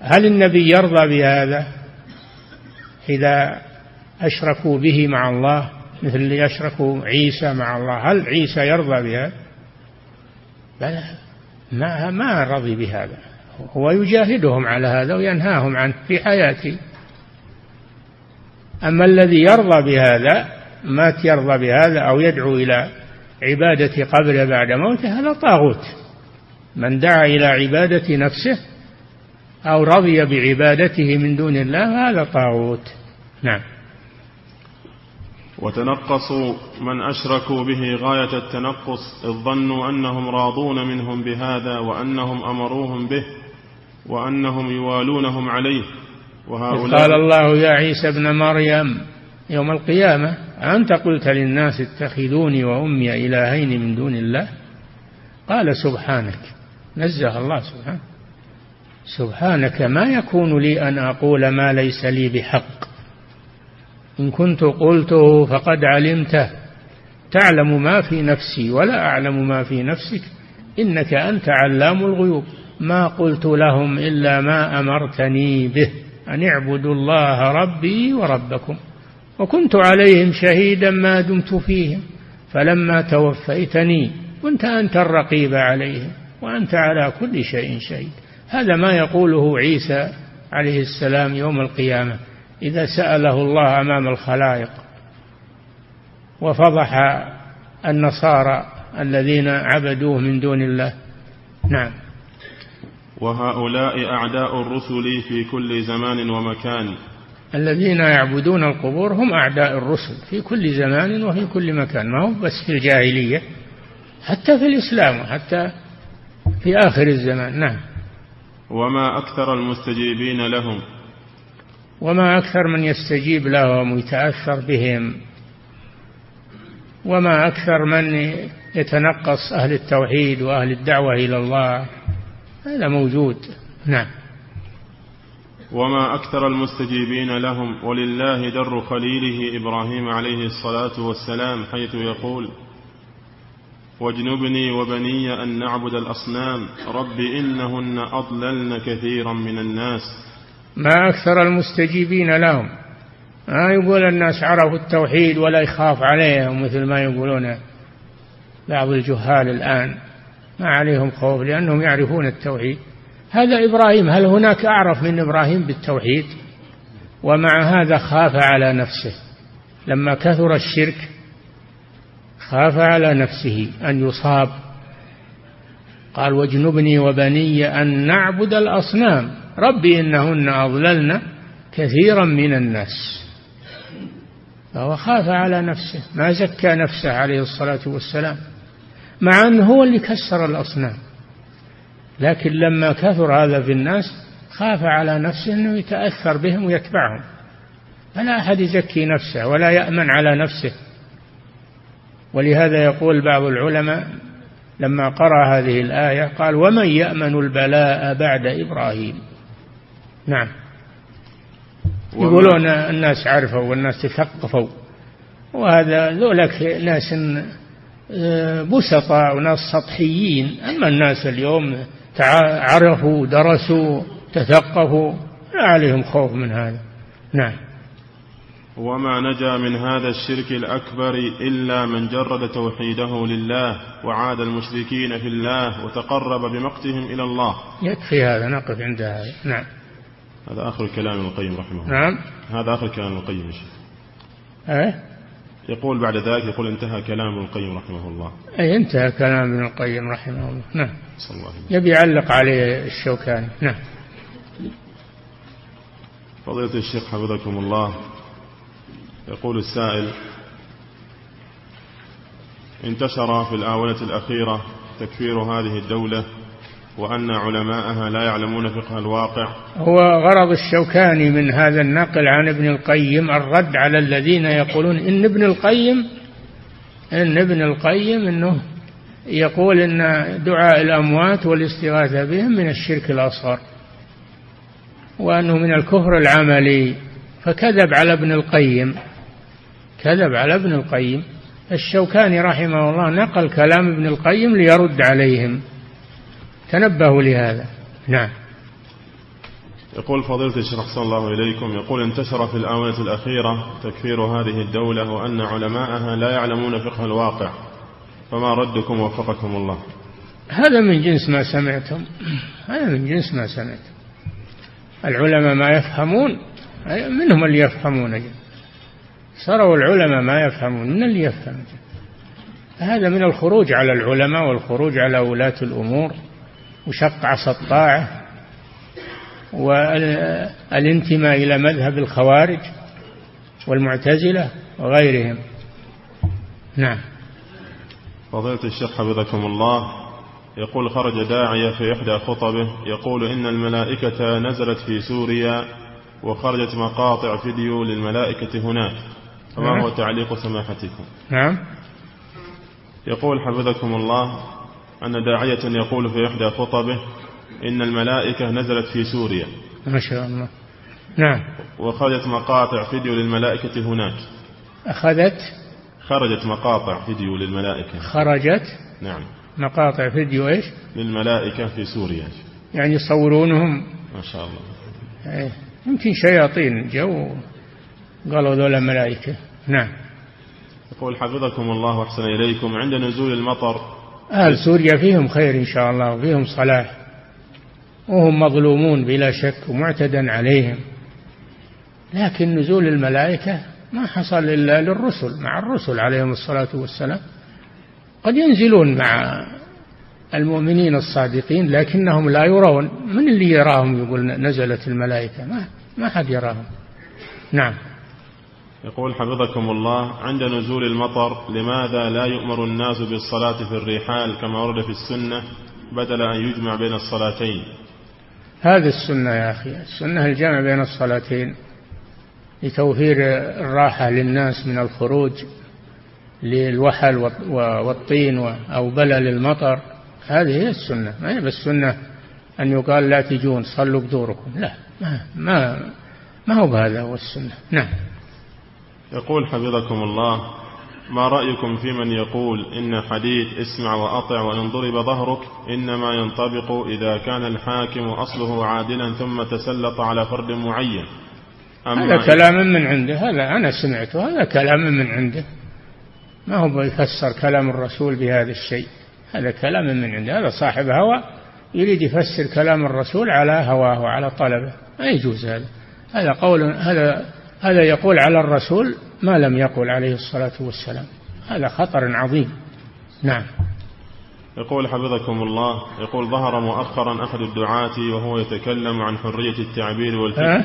هل النبي يرضى بهذا؟ إذا أشركوا به مع الله مثل اللي أشركوا عيسى مع الله. هل عيسى يرضى بهذا بلى ما ما رضي بهذا. هو يجاهدهم على هذا وينهاهم عنه في حياته. أما الذي يرضى بهذا مات يرضى بهذا أو يدعو إلى عبادة قبره بعد موته هذا طاغوت. من دعا إلى عبادة نفسه أو رضي بعبادته من دون الله هذا طاغوت. نعم. وتنقصوا من أشركوا به غاية التنقص إذ ظنوا أنهم راضون منهم بهذا وأنهم أمروهم به وأنهم يوالونهم عليه. وهؤلاء قال الله يا عيسى ابن مريم يوم القيامة أنت قلت للناس اتخذوني وأمي إلهين من دون الله؟ قال سبحانك. نزه الله سبحانه. سبحانك ما يكون لي أن أقول ما ليس لي بحق. إن كنت قلته فقد علمته. تعلم ما في نفسي ولا أعلم ما في نفسك. إنك أنت علام الغيوب. ما قلت لهم إلا ما أمرتني به. أن اعبدوا الله ربي وربكم. وكنت عليهم شهيدا ما دمت فيهم. فلما توفيتني كنت أنت الرقيب عليهم. وأنت على كل شيء شهيد. هذا ما يقوله عيسى عليه السلام يوم القيامة. إذا سأله الله أمام الخلائق وفضح النصارى الذين عبدوه من دون الله. نعم. وهؤلاء أعداء الرسل في كل زمان ومكان. الذين يعبدون القبور هم أعداء الرسل في كل زمان وفي كل مكان ما هو بس في الجاهلية حتى في الإسلام وحتى في آخر الزمان. نعم. وما أكثر المستجيبين لهم. وما أكثر من يستجيب لهم ويتأثر بهم. وما أكثر من يتنقص أهل التوحيد وأهل الدعوة إلى الله. هذا موجود. نعم. وما أكثر المستجيبين لهم ولله در خليله إبراهيم عليه الصلاة والسلام حيث يقول واجنبني وبني أن نعبد الأصنام رب إنهن أضللن كثيرا من الناس. ما أكثر المستجيبين لهم. ما يقول الناس عرفوا التوحيد ولا يخاف عليهم مثل ما يقولون بعض الجهال الآن. ما عليهم خوف لأنهم يعرفون التوحيد. هذا إبراهيم هل هناك أعرف من إبراهيم بالتوحيد؟ ومع هذا خاف على نفسه. لما كثر الشرك خاف على نفسه أن يصاب قال واجنبني وبني أن نعبد الأصنام. ربي إنهن أضللن كثيرا من الناس. فهو خاف على نفسه ما زكى نفسه عليه الصلاة والسلام مع أنه هو اللي كسر الأصنام. لكن لما كثر هذا في الناس خاف على نفسه أنه يتأثر بهم ويتبعهم. فلا أحد يزكي نفسه ولا يأمن على نفسه. ولهذا يقول بعض العلماء لما قرأ هذه الآية قال ومن يأمن البلاء بعد إبراهيم. نعم. يقولون الناس عرفوا والناس تثقفوا. وهذا ذولك ناس آه، بسطاء وناس سطحيين. أما الناس اليوم عرفوا درسوا تثقفوا لا عليهم خوف من هذا. نعم. وما نجا من هذا الشرك الأكبر إلا من جرد توحيده لله وعاد المشركين في الله وتقرب بمقتهم إلى الله. يكفي هذا نقف عند هذا. نعم. هذا آخر كلام ابن القيم رحمه الله. نعم. هذا آخر كلام ابن القيم أه؟ يقول بعد ذلك يقول انتهى كلام ابن القيم رحمه الله. أي انتهى كلام ابن القيم رحمه الله. نعم. صلى الله عليه يبي يعلق عليه الشوكاني. نعم. فضيلة الشيخ حفظكم الله. يقول السائل انتشر في الآونة الأخيرة تكفير هذه الدولة وأن علماءها لا يعلمون فقه الواقع. هو غرض الشوكاني من هذا النقل عن ابن القيم الرد على الذين يقولون إن ابن القيم إن ابن القيم إنه يقول إن دعاء الأموات والاستغاثة بهم من الشرك الأصغر وأنه من الكفر العملي فكذب على ابن القيم. كذب على ابن القيم. الشوكاني رحمه الله نقل كلام ابن القيم ليرد عليهم. تنبهوا لهذا. نعم. يقول فضيلة الشيخ أحسن الله إليكم يقول انتشر في الآونة الأخيرة تكفير هذه الدولة وأن علماءها لا يعلمون فقه الواقع. فما ردكم وفقكم الله؟ هذا من جنس ما سمعتم. هذا من جنس ما سمعتم. العلماء ما يفهمون منهم اللي يفهمون صاروا العلماء ما يفهمون من اللي يفهم؟ هذا من الخروج على العلماء والخروج على ولاة الأمور وشق عصا الطاعة والانتماء إلى مذهب الخوارج والمعتزلة وغيرهم. نعم. فضيلة الشيخ حفظكم الله يقول خرج داعية في إحدى خطبه يقول إن الملائكة نزلت في سوريا وخرجت مقاطع فيديو للملائكة هناك. فما. هو تعليق سماحتكم. نعم. يقول حفظكم الله أن داعية يقول في إحدى خطبه إن الملائكة نزلت في سوريا. ما شاء الله. نعم. وخرجت مقاطع فيديو للملائكة هناك. أخذت؟ خرجت مقاطع فيديو للملائكة. خرجت؟ نعم. مقاطع فيديو إيش؟ للملائكة في سوريا. يعني يصورونهم. ما شاء الله. إيه. يمكن شياطين جو قالوا ذولا ملائكة نعم. يقول حفظكم الله وأحسن إليكم. عند نزول المطر أهل سوريا فيهم خير إن شاء الله وفيهم صلاح. وهم مظلومون بلا شك ومعتدى عليهم. لكن نزول الملائكة ما حصل إلا للرسل مع الرسل عليهم الصلاة والسلام. قد ينزلون مع المؤمنين الصادقين لكنهم لا يرون. من اللي يراهم؟ يقول نزلت الملائكة. ما, ما حد يراهم. نعم. يقول حفظكم الله عند نزول المطر لماذا لا يؤمر الناس بالصلاة في الرحال كما ورد في السنة بدل أن يجمع بين الصلاتين؟ هذه السنة يا أخي السنة الجمع بين الصلاتين لتوفير الراحة للناس من الخروج للوحل والطين أو بلل المطر هذه هي السنة ما هي بالسنة أن يقال لا تجون صلوا بدوركم لا ما ما ما هو بهذا هو السنة نعم. يقول حفظكم الله ما رأيكم في من يقول إن حديث اسمع وأطع وإن ضرب ظهرك إنما ينطبق إذا كان الحاكم أصله عادلا ثم تسلط على فرد معين. هذا كلام من عنده هذا أنا سمعته هذا كلام من عنده. ما هو يفسر كلام الرسول بهذا الشيء؟ هذا كلام من عنده هذا صاحب هوى يريد يفسر كلام الرسول على هواه وعلى طلبه. ما يجوز هذا. هذا قول هذا هذا يقول على الرسول ما لم يقل عليه الصلاة والسلام. هذا خطر عظيم. نعم. يقول حفظكم الله يقول ظهر مؤخرا أحد الدعاة وهو يتكلم عن حرية التعبير والفكر.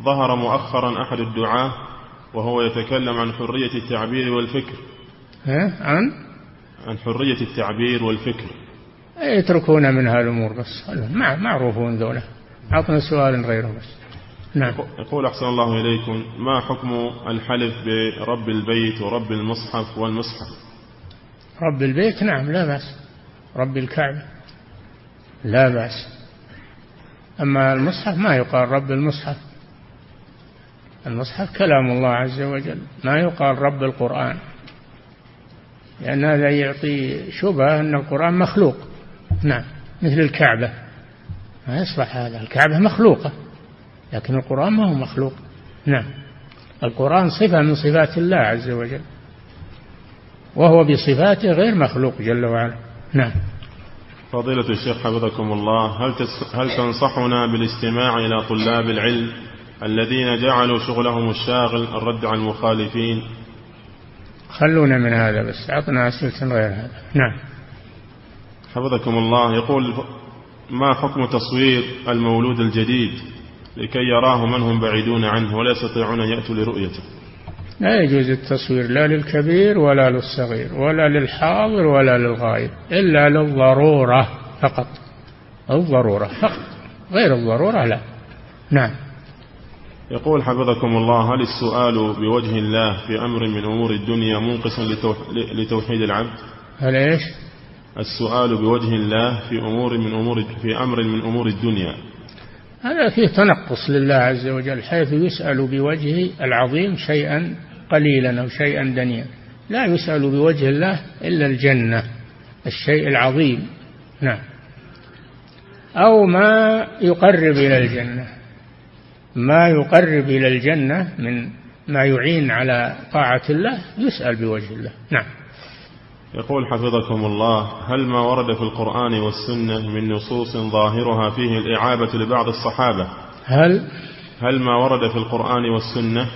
ظهر مؤخرا أحد الدعاة وهو يتكلم عن حرية التعبير والفكر. عن؟ عن حرية التعبير والفكر. يتركون من هالأمور بس. معروفون ذولا. عطنا سؤال غيره بس. نعم. يقول أحسن الله إليكم ما حكم الحلف برب البيت ورب المصحف والمصحف؟ رب البيت؟ نعم لا بأس. رب الكعبة؟ لا بأس. أما المصحف ما يقال رب المصحف. المصحف كلام الله عز وجل ما يقال رب القرآن. لأن هذا يعطي شبهة أن القرآن مخلوق. نعم مثل الكعبة. ما يصلح هذا. الكعبة مخلوقة. لكن القرآن ما هو مخلوق. نعم. القرآن صفة من صفات الله عز وجل. وهو بصفاته غير مخلوق جل وعلا. نعم. فضيلة الشيخ حفظكم الله هل, هل تنصحنا بالاستماع إلى طلاب العلم الذين جعلوا شغلهم الشاغل الرد على المخالفين خلونا من هذا بس أعطنا أسئلة غير هذا. نعم. حفظكم الله يقول ما حكم تصوير المولود الجديد؟ لكي يراه من هم بعيدون عنه ولا يستطيعون أن يأتوا لرؤيته. لا يجوز التصوير لا للكبير ولا للصغير ولا للحاضر ولا للغائب إلا للضرورة فقط. الضرورة فقط غير الضرورة لا. نعم. يقول حفظكم الله هل السؤال بوجه الله في أمر من أمور الدنيا منقص لتوحيد العبد؟ هل إيش؟ السؤال بوجه الله في أمور من أمور في أمر من أمور الدنيا. هذا فيه تنقص لله عز وجل حيث يسأل بوجهه العظيم شيئا قليلا أو شيئا دنيا. لا يسأل بوجه الله إلا الجنة الشيء العظيم. نعم. أو ما يقرب إلى الجنة. ما يقرب إلى الجنة من ما يعين على طاعة الله يسأل بوجه الله. نعم. يقول حفظكم الله هل ما ورد في القرآن والسنة من نصوص ظاهرها فيه الإعابة لبعض الصحابة؟ هل؟ هل ما ورد في القرآن والسنة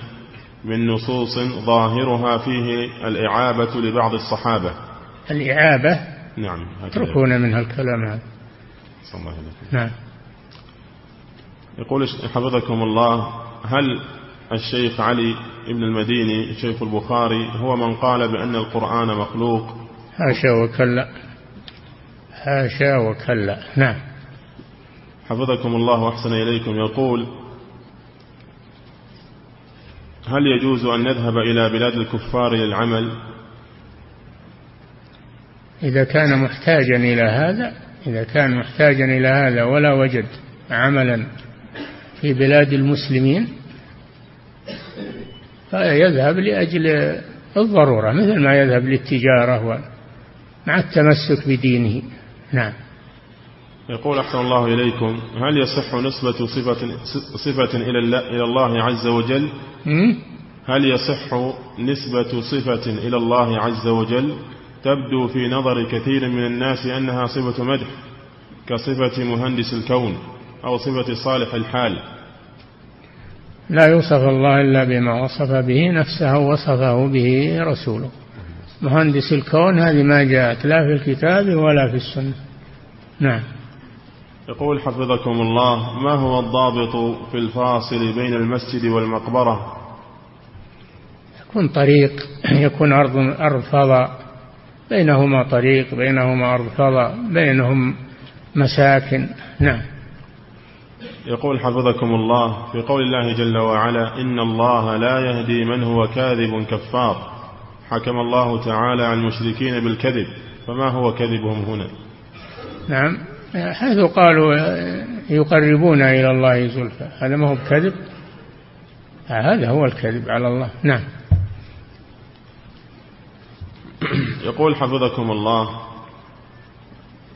من نصوص ظاهرها فيه الإعابة لبعض الصحابة؟ الإعابة؟ نعم اتركونا من هالكلام هذا. الله نعم. يقول حفظكم الله هل الشيخ علي ابن المديني شيخ البخاري هو من قال بأن القرآن مخلوق حاشا وكلا. حاشا وكلا. نعم. حفظكم الله وأحسن إليكم. يقول هل يجوز أن نذهب إلى بلاد الكفار للعمل؟ إذا كان محتاجا إلى هذا إذا كان محتاجا إلى هذا ولا وجد عملا في بلاد المسلمين فيذهب لأجل الضرورة مثل ما يذهب للتجارة مع التمسك بدينه. نعم. يقول أحسن الله إليكم هل يصح نسبة صفة, صفة إلى الله عز وجل؟ هل يصح نسبة صفة إلى الله عز وجل؟ تبدو في نظر كثير من الناس أنها صفة مدح كصفة مهندس الكون أو صفة صالح الحال. لا يوصف الله إلا بما وصف به نفسه وصفه به رسوله. مهندس الكون هذه ما جاءت لا في الكتاب ولا في السنة. نعم. يقول حفظكم الله ما هو الضابط في الفاصل بين المسجد والمقبرة؟ يكون طريق يكون أرض أرض فضاء. بينهما طريق بينهما أرض فضاء بينهم مساكن. نعم. يقول حفظكم الله في قول الله جل وعلا إن الله لا يهدي من هو كاذب كفار. حكم الله تعالى عن المشركين بالكذب فما هو كذبهم هنا؟ نعم. حيث قالوا يقربون إلى الله زلفى هذا ما هو بكذب؟ هذا هو الكذب على الله. نعم. يقول حفظكم الله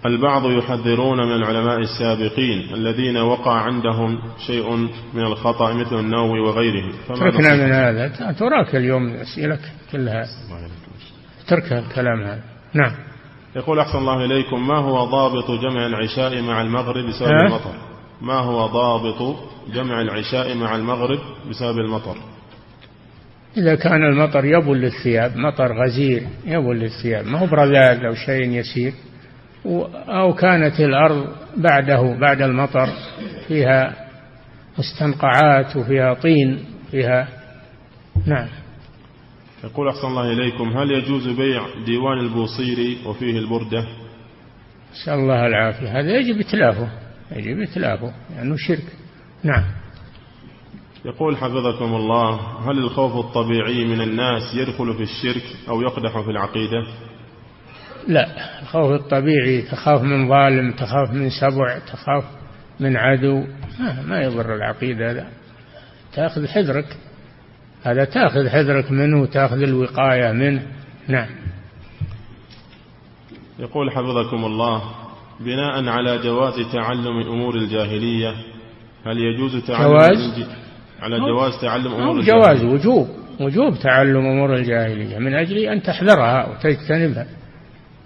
البعض يحذرون من العلماء السابقين الذين وقع عندهم شيء من الخطأ مثل النووي وغيره تركنا من هذا. تراك اليوم أسئلة كلها. ترك الكلام هذا. نعم. يقول أحسن الله إليكم ما هو ضابط جمع العشاء مع المغرب بسبب المطر؟ ما هو ضابط جمع العشاء مع المغرب بسبب المطر؟ إذا كان المطر يبل للثياب مطر غزير يبل للثياب. ما هو برذاذ أو شيء يسير؟ أو كانت الأرض بعده بعد المطر فيها مستنقعات وفيها طين فيها نعم. يقول أحسن الله إليكم هل يجوز بيع ديوان البوصيري وفيه البردة؟ نسأل الله العافية. هذا يجب إتلافه يجب إتلافه لأنه يعني شرك. نعم. يقول حفظكم الله هل الخوف الطبيعي من الناس يدخل في الشرك أو يقدح في العقيدة؟ لا. الخوف الطبيعي تخاف من ظالم تخاف من سبع تخاف من عدو. ما, ما يضر العقيدة هذا. تأخذ حذرك. هذا تأخذ حذرك منه وتأخذ الوقاية منه. نعم. يقول حفظكم الله بناء على جواز تعلم أمور الجاهلية هل يجوز تعلم جواز؟ على جواز تعلم أمور الجاهلية؟ جواز وجوب. وجوب تعلم أمور الجاهلية من أجل أن تحذرها وتجتنبها.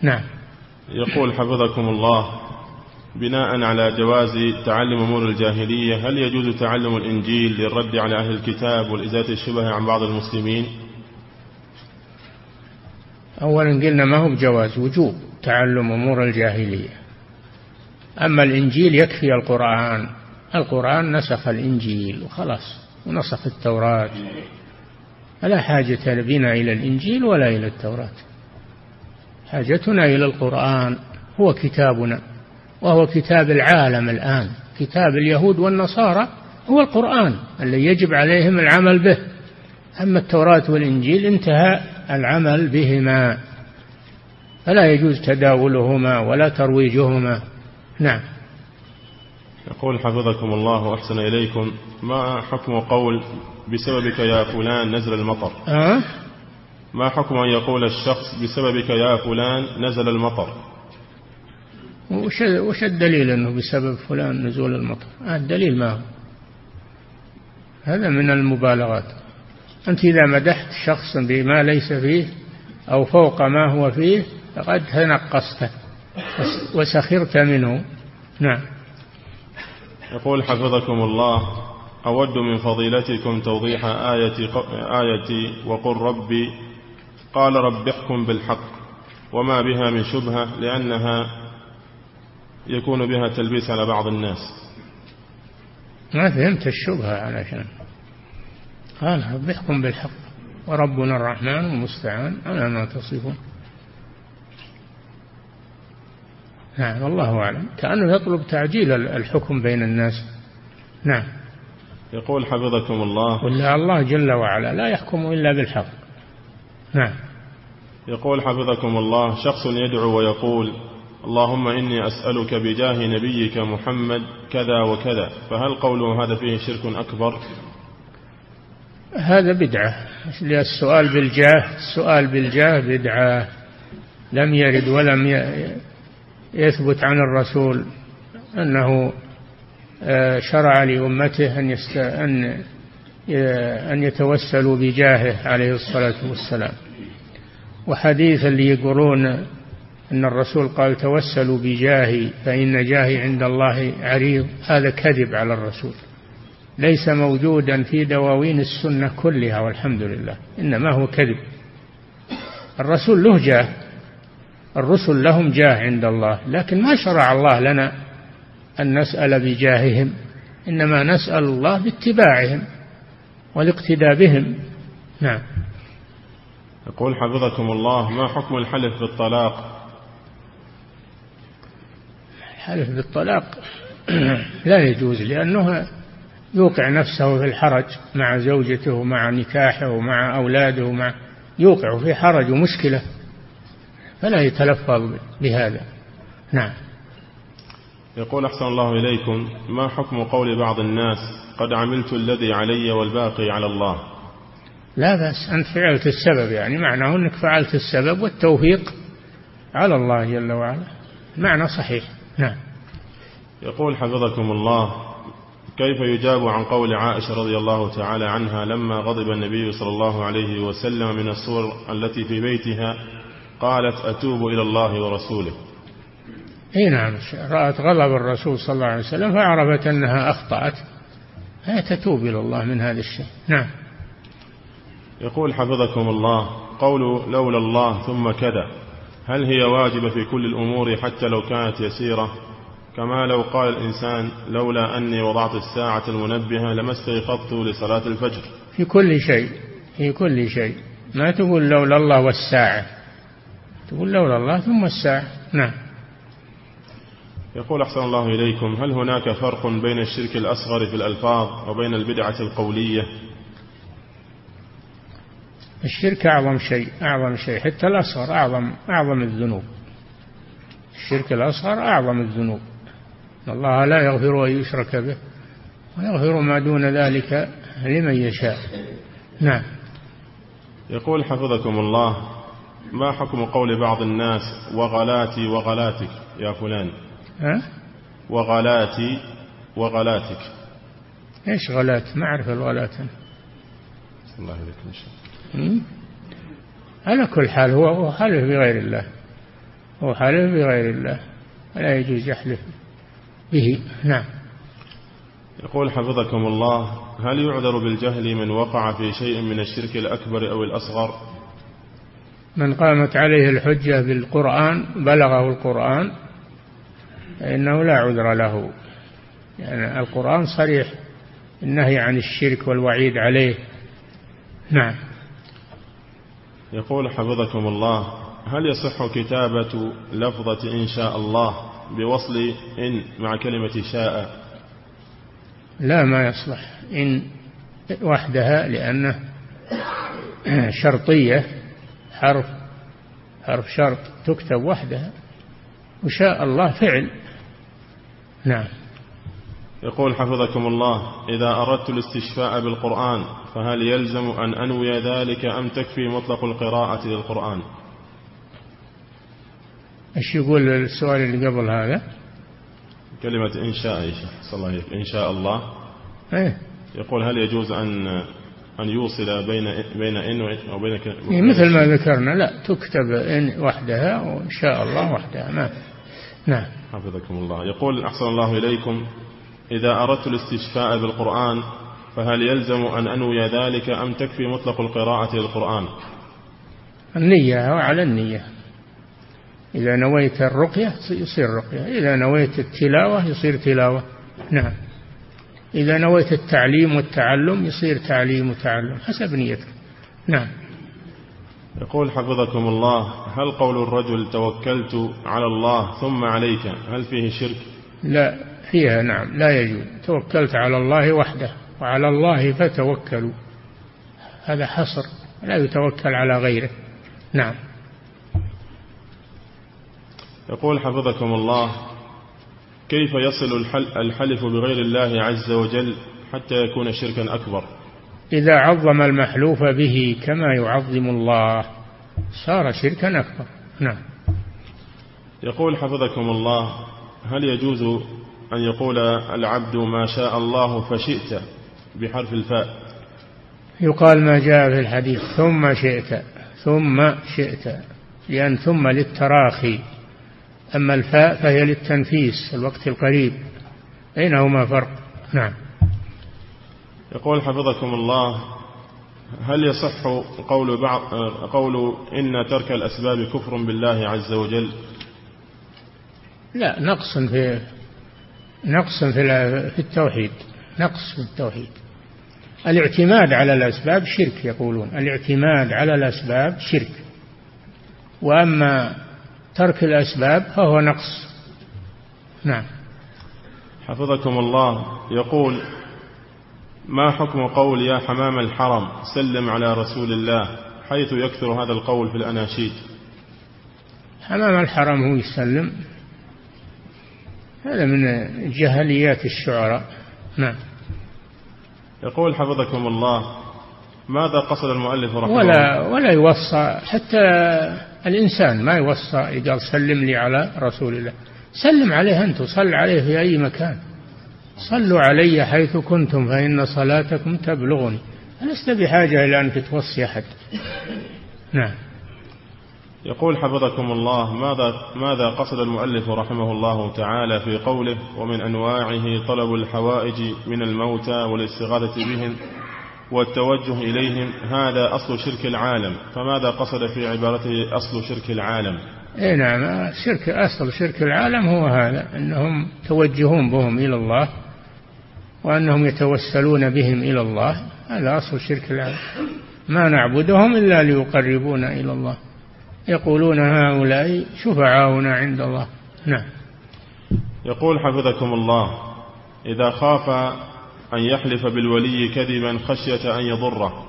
نعم. يقول حفظكم الله بناء على جواز تعلم أمور الجاهلية هل يجوز تعلم الإنجيل للرد على أهل الكتاب والإزالة الشبه عن بعض المسلمين؟ أولا قلنا ما هو بجواز وجوب تعلم أمور الجاهلية. أما الإنجيل يكفي القرآن القرآن نسخ الإنجيل وخلاص ونسخ التوراة. فلا حاجة بنا إلى الإنجيل ولا إلى التوراة. حاجتنا إلى القرآن هو كتابنا وهو كتاب العالم الآن. كتاب اليهود والنصارى هو القرآن الذي يجب عليهم العمل به. أما التوراة والإنجيل انتهى العمل بهما. فلا يجوز تداولهما ولا ترويجهما. نعم. يقول حفظكم الله وأحسن إليكم ما حكم قول بسببك يا فلان نزل المطر؟ أه؟ ما حكم أن يقول الشخص بسببك يا فلان نزل المطر؟ وش, وش الدليل أنه بسبب فلان نزول المطر؟ آه الدليل ما هو. هذا من المبالغات. أنت إذا مدحت شخصا بما ليس فيه أو فوق ما هو فيه فقد تنقصته وسخرت منه. نعم. يقول حفظكم الله أود من فضيلتكم توضيح آية, آية وقل ربي قال رب احكم بالحق وما بها من شبهة لأنها يكون بها تلبيس على بعض الناس. ما فهمت الشبهة علشان قال رب احكم بالحق وربنا الرحمن المستعان على ما تصفون. نعم والله أعلم. كأنه يطلب تعجيل الحكم بين الناس. نعم. يقول حفظكم الله. ولا الله جل وعلا لا يحكم إلا بالحق. نعم. يقول حفظكم الله شخص يدعو ويقول اللهم إني أسألك بجاه نبيك محمد كذا وكذا فهل قوله هذا فيه شرك أكبر؟ هذا بدعة. السؤال بالجاه السؤال بالجاه بدعة. لم يرد ولم يثبت عن الرسول أنه آه، شرع لأمته أن أن يتوسلوا بجاهه عليه الصلاة والسلام. وحديث اللي يقولون أن الرسول قال توسلوا بجاهي فإن جاهي عند الله عريض. هذا كذب على الرسول. ليس موجودا في دواوين السنة كلها والحمد لله. إنما هو كذب. الرسول له جاه. الرسل لهم جاه عند الله. لكن ما شرع الله لنا أن نسأل بجاههم. إنما نسأل الله باتباعهم. والاقتداء بهم. نعم. يقول حفظكم الله ما حكم الحلف بالطلاق؟ الحلف بالطلاق <clears throat> لا يجوز لأنه يوقع نفسه في الحرج مع زوجته ومع نكاحه ومع أولاده ومع يوقع في حرج ومشكلة فلا يتلفظ بهذا. نعم. يقول أحسن الله إليكم ما حكم قول بعض الناس قد عملت الذي علي والباقي على الله. لا بأس أنت فعلت السبب يعني. معناه أنك فعلت السبب والتوفيق على الله جل وعلا. معنى صحيح. نعم. يقول حفظكم الله كيف يجاب عن قول عائشة رضي الله تعالى عنها لما غضب النبي صلى الله عليه وسلم من الصور التي في بيتها؟ قالت أتوب إلى الله ورسوله. أي نعم رأت غضب الرسول صلى الله عليه وسلم فعرفت أنها أخطأت. هي تتوب إلى الله من هذا الشيء نعم. يقول حفظكم الله قول لولا الله ثم كذا. هل هي واجبة في كل الأمور حتى لو كانت يسيرة؟ كما لو قال الإنسان لولا أني وضعت الساعة المنبهة لما استيقظت لصلاة الفجر. في كل شيء في كل شيء. ما تقول لولا الله والساعة. تقول لولا الله ثم الساعة. نعم. يقول أحسن الله إليكم هل هناك فرق بين الشرك الأصغر في الألفاظ وبين البدعة القولية؟ الشرك أعظم شيء أعظم شيء حتى الأصغر أعظم أعظم الذنوب. الشرك الأصغر أعظم الذنوب. الله لا يغفر أن يشرك به ويغفر ما دون ذلك لمن يشاء. نعم. يقول حفظكم الله ما حكم قول بعض الناس وغلاتي وغلاتك يا فلان؟ ها؟ وغلاتي وغلاتك. إيش غلات؟ ما أعرف الغلات. الله عليك ان شاء الله على كل حال هو حلف بغير الله. هو حلف بغير الله. ولا يجوز يحلف به. نعم. يقول حفظكم الله هل يعذر بالجهل من وقع في شيء من الشرك الأكبر أو الأصغر؟ من قامت عليه الحجة بالقرآن بلغه القرآن فإنه لا عذر له. يعني القرآن صريح النهي عن الشرك والوعيد عليه. نعم. يقول حفظكم الله هل يصح كتابة لفظة إن شاء الله بوصل إن مع كلمة شاء؟ لا ما يصلح. إن وحدها لأنه شرطية حرف حرف شرط تكتب وحدها. وشاء الله فعل. نعم. يقول حفظكم الله إذا أردت الاستشفاء بالقرآن فهل يلزم أن أنوي ذلك أم تكفي مطلق القراءة للقرآن؟ إيش يقول السؤال اللي قبل هذا؟ كلمة إن شاء صلى الله عليه إن شاء الله. إيه. يقول هل يجوز أن أن يوصل بين بين إن وبين إيه، مثل ما ذكرنا لا تكتب إن وحدها وإن شاء الله وحدها ما نعم. حفظكم الله. يقول أحسن الله إليكم إذا أردت الاستشفاء بالقرآن فهل يلزم أن أنوي ذلك أم تكفي مطلق القراءة للقرآن؟ النية وعلى النية. إذا نويت الرقية يصير رقية إذا نويت التلاوة يصير تلاوة. نعم. إذا نويت التعليم والتعلم يصير تعليم وتعلم حسب نيتك. نعم. يقول حفظكم الله هل قول الرجل توكلت على الله ثم عليك هل فيه شرك؟ لا فيها نعم لا يجوز. توكلت على الله وحده وعلى الله فتوكلوا. هذا حصر لا يتوكل على غيره. نعم. يقول حفظكم الله كيف يصل الحلف بغير الله عز وجل حتى يكون شركا أكبر؟ إذا عظم المحلوف به كما يعظم الله صار شركا أكبر. نعم. يقول حفظكم الله هل يجوز أن يقول العبد ما شاء الله فشئت بحرف الفاء؟ يقال ما جاء في الحديث ثم شئت ثم شئت لأن ثم للتراخي. أما الفاء فهي للتنفيس الوقت القريب. بينهما فرق؟ نعم. يقول حفظكم الله هل يصح قول بعض قول إن ترك الأسباب كفر بالله عز وجل؟ لا نقص في نقص في في التوحيد نقص في التوحيد. الاعتماد على الأسباب شرك يقولون الاعتماد على الأسباب شرك. وأما ترك الأسباب فهو نقص. نعم. حفظكم الله يقول ما حكم قول يا حمام الحرم سلم على رسول الله حيث يكثر هذا القول في الأناشيد؟ حمام الحرم هو يسلم. هذا من جهليات الشعراء. نعم. يقول حفظكم الله ماذا قصد المؤلف رحمه ولا الله؟ ولا يوصى حتى الإنسان ما يوصى قال سلم لي على رسول الله. سلم عليه أنت صل عليه في أي مكان. صلوا علي حيث كنتم فإن صلاتكم تبلغني. لست بحاجة إلى أن توصي أحد؟ نعم. يقول حفظكم الله ماذا ماذا قصد المؤلف رحمه الله تعالى في قوله ومن أنواعه طلب الحوائج من الموتى والاستغاثة بهم والتوجه إليهم هذا أصل شرك العالم. فماذا قصد في عبارته أصل شرك العالم؟ إي نعم شرك أصل شرك العالم هو هذا أنهم توجهون بهم إلى الله وأنهم يتوسلون بهم إلى الله. هذا أصل شرك العالم ما نعبدهم إلا ليقربونا إلى الله. يقولون هؤلاء شفعاؤنا عند الله. نعم. يقول حفظكم الله إذا خاف أن يحلف بالولي كذبا خشية أن يضره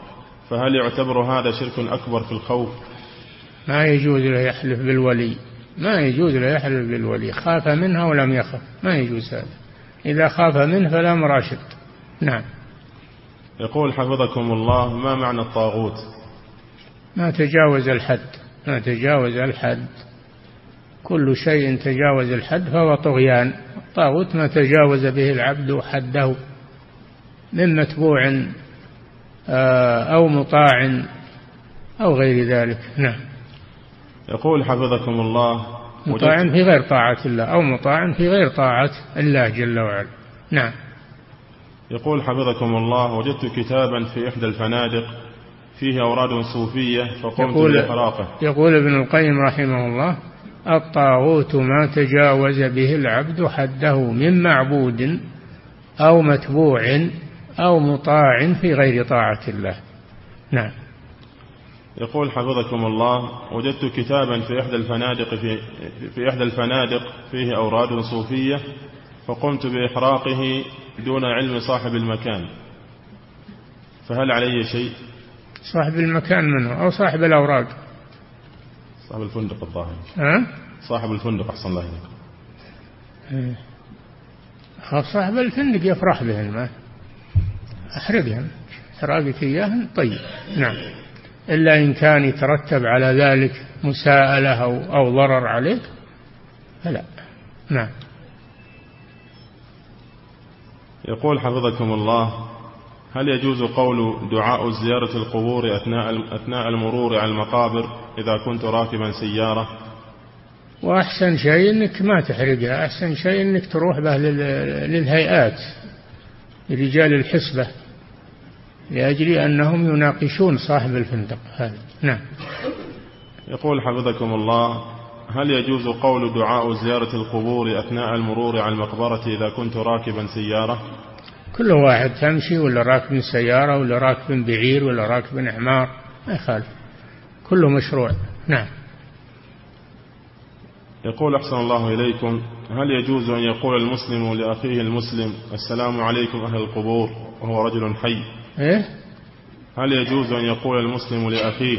فهل يعتبر هذا شرك أكبر في الخوف؟ ما يجوز له يحلف بالولي. ما يجوز له يحلف بالولي. خاف منها ولم يخف. ما يجوز هذا. إذا خاف منه فلا مراشد. نعم. يقول حفظكم الله ما معنى الطاغوت؟ ما تجاوز الحد. ما تجاوز الحد. كل شيء تجاوز الحد فهو طغيان. الطاغوت ما تجاوز به العبد حده من متبوع آه، أو مطاع أو غير ذلك. نعم. يقول حفظكم الله مطاع في غير طاعة الله أو مطاع في غير طاعة الله جل وعلا. نعم. يقول حفظكم الله وجدت كتابا في إحدى الفنادق فيه أوراد صوفية فقمت يقول بإحراقه يقول ابن القيم رحمه الله الطاغوت ما تجاوز به العبد حده من معبود أو متبوع أو مطاع في غير طاعة الله. نعم. يقول حفظكم الله وجدت كتابا في إحدى الفنادق في, في إحدى الفنادق فيه أوراد صوفية فقمت بإحراقه دون علم صاحب المكان. فهل علي شيء؟ صاحب المكان منه أو صاحب الأوراق صاحب الفندق الظاهر. ها؟ صاحب الفندق أحسن الله إليك. إيه. صاحب الفندق يفرح بهن ما؟ أحرقهن إحراقك إياهن طيب. نعم. إلا إن كان يترتب على ذلك مساءلة أو, أو ضرر عليك فلا. نعم. يقول حفظكم الله هل يجوز قول دعاء زيارة القبور أثناء أثناء المرور على المقابر إذا كنت راكبا سيارة؟ وأحسن شيء أنك ما تحرقها. أحسن شيء أنك تروح به للهيئات لرجال الحسبة. لأجل أنهم يناقشون صاحب الفندق هذا. نعم. يقول حفظكم الله هل يجوز قول دعاء زيارة القبور أثناء المرور على المقبرة إذا كنت راكبا سيارة؟ كل واحد تمشي ولا راكب سيارة ولا راكب بعير ولا راكب عمار ما يخالف. كله مشروع. نعم. يقول أحسن الله إليكم هل يجوز أن يقول المسلم لأخيه المسلم السلام عليكم أهل القبور وهو رجل حي؟ إيه؟ هل يجوز أن يقول المسلم لأخيه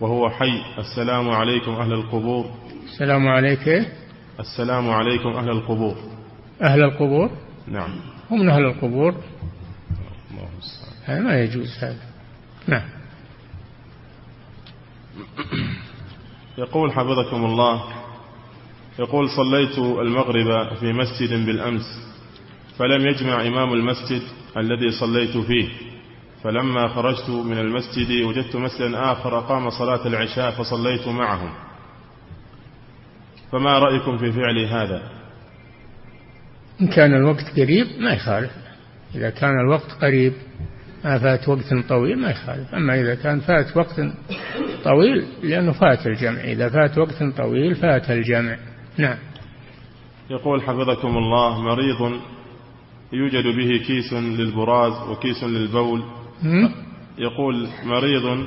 وهو حي السلام عليكم أهل القبور؟ السلام عليك إيه؟ السلام عليكم أهل القبور. أهل القبور؟ نعم. هم من أهل القبور. هذا ما يجوز هذا. نعم. يقول حفظكم الله يقول صليت المغرب في مسجد بالأمس فلم يجمع إمام المسجد الذي صليت فيه. فلما خرجت من المسجد وجدت مسجدا آخر أقام صلاة العشاء فصليت معهم. فما رأيكم في فعل هذا؟ إن كان الوقت قريب ما يخالف. إذا كان الوقت قريب ما فات وقت طويل ما يخالف. أما إذا كان فات وقت طويل لأنه فات الجمع. إذا فات وقت طويل فات الجمع. نعم. يقول حفظكم الله مريض يوجد به كيس للبراز وكيس للبول يقول مريض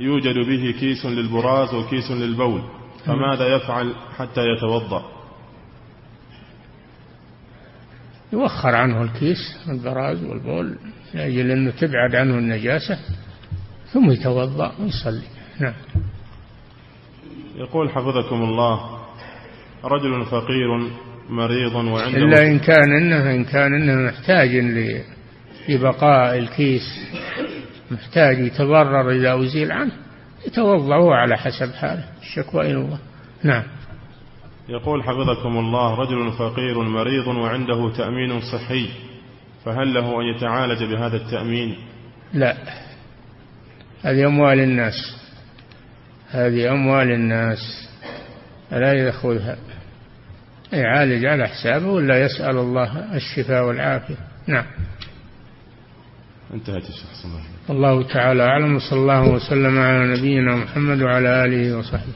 يوجد به كيس للبراز وكيس للبول فماذا يفعل حتى يتوضأ؟ يوخر عنه الكيس البراز والبول لأجل أنه تبعد عنه النجاسة ثم يتوضأ ويصلي. نعم. يقول حفظكم الله رجل فقير مريض وعنده إلا إن كان إنه إن كان إنه محتاج لبقاء الكيس محتاج يتضرر إذا أزيل عنه يتوضأ على حسب حاله. الشكوى إلى الله. نعم. يقول حفظكم الله رجل فقير مريض وعنده تأمين صحي فهل له أن يتعالج بهذا التأمين؟ لا. هذه أموال الناس. هذه أموال الناس. لا يأخذها. يعالج على حسابه ولا يسأل الله الشفاء والعافية. نعم. انتهت الشخص الله تعالى أعلم وصلى الله وسلم على نبينا محمد وعلى آله وصحبه.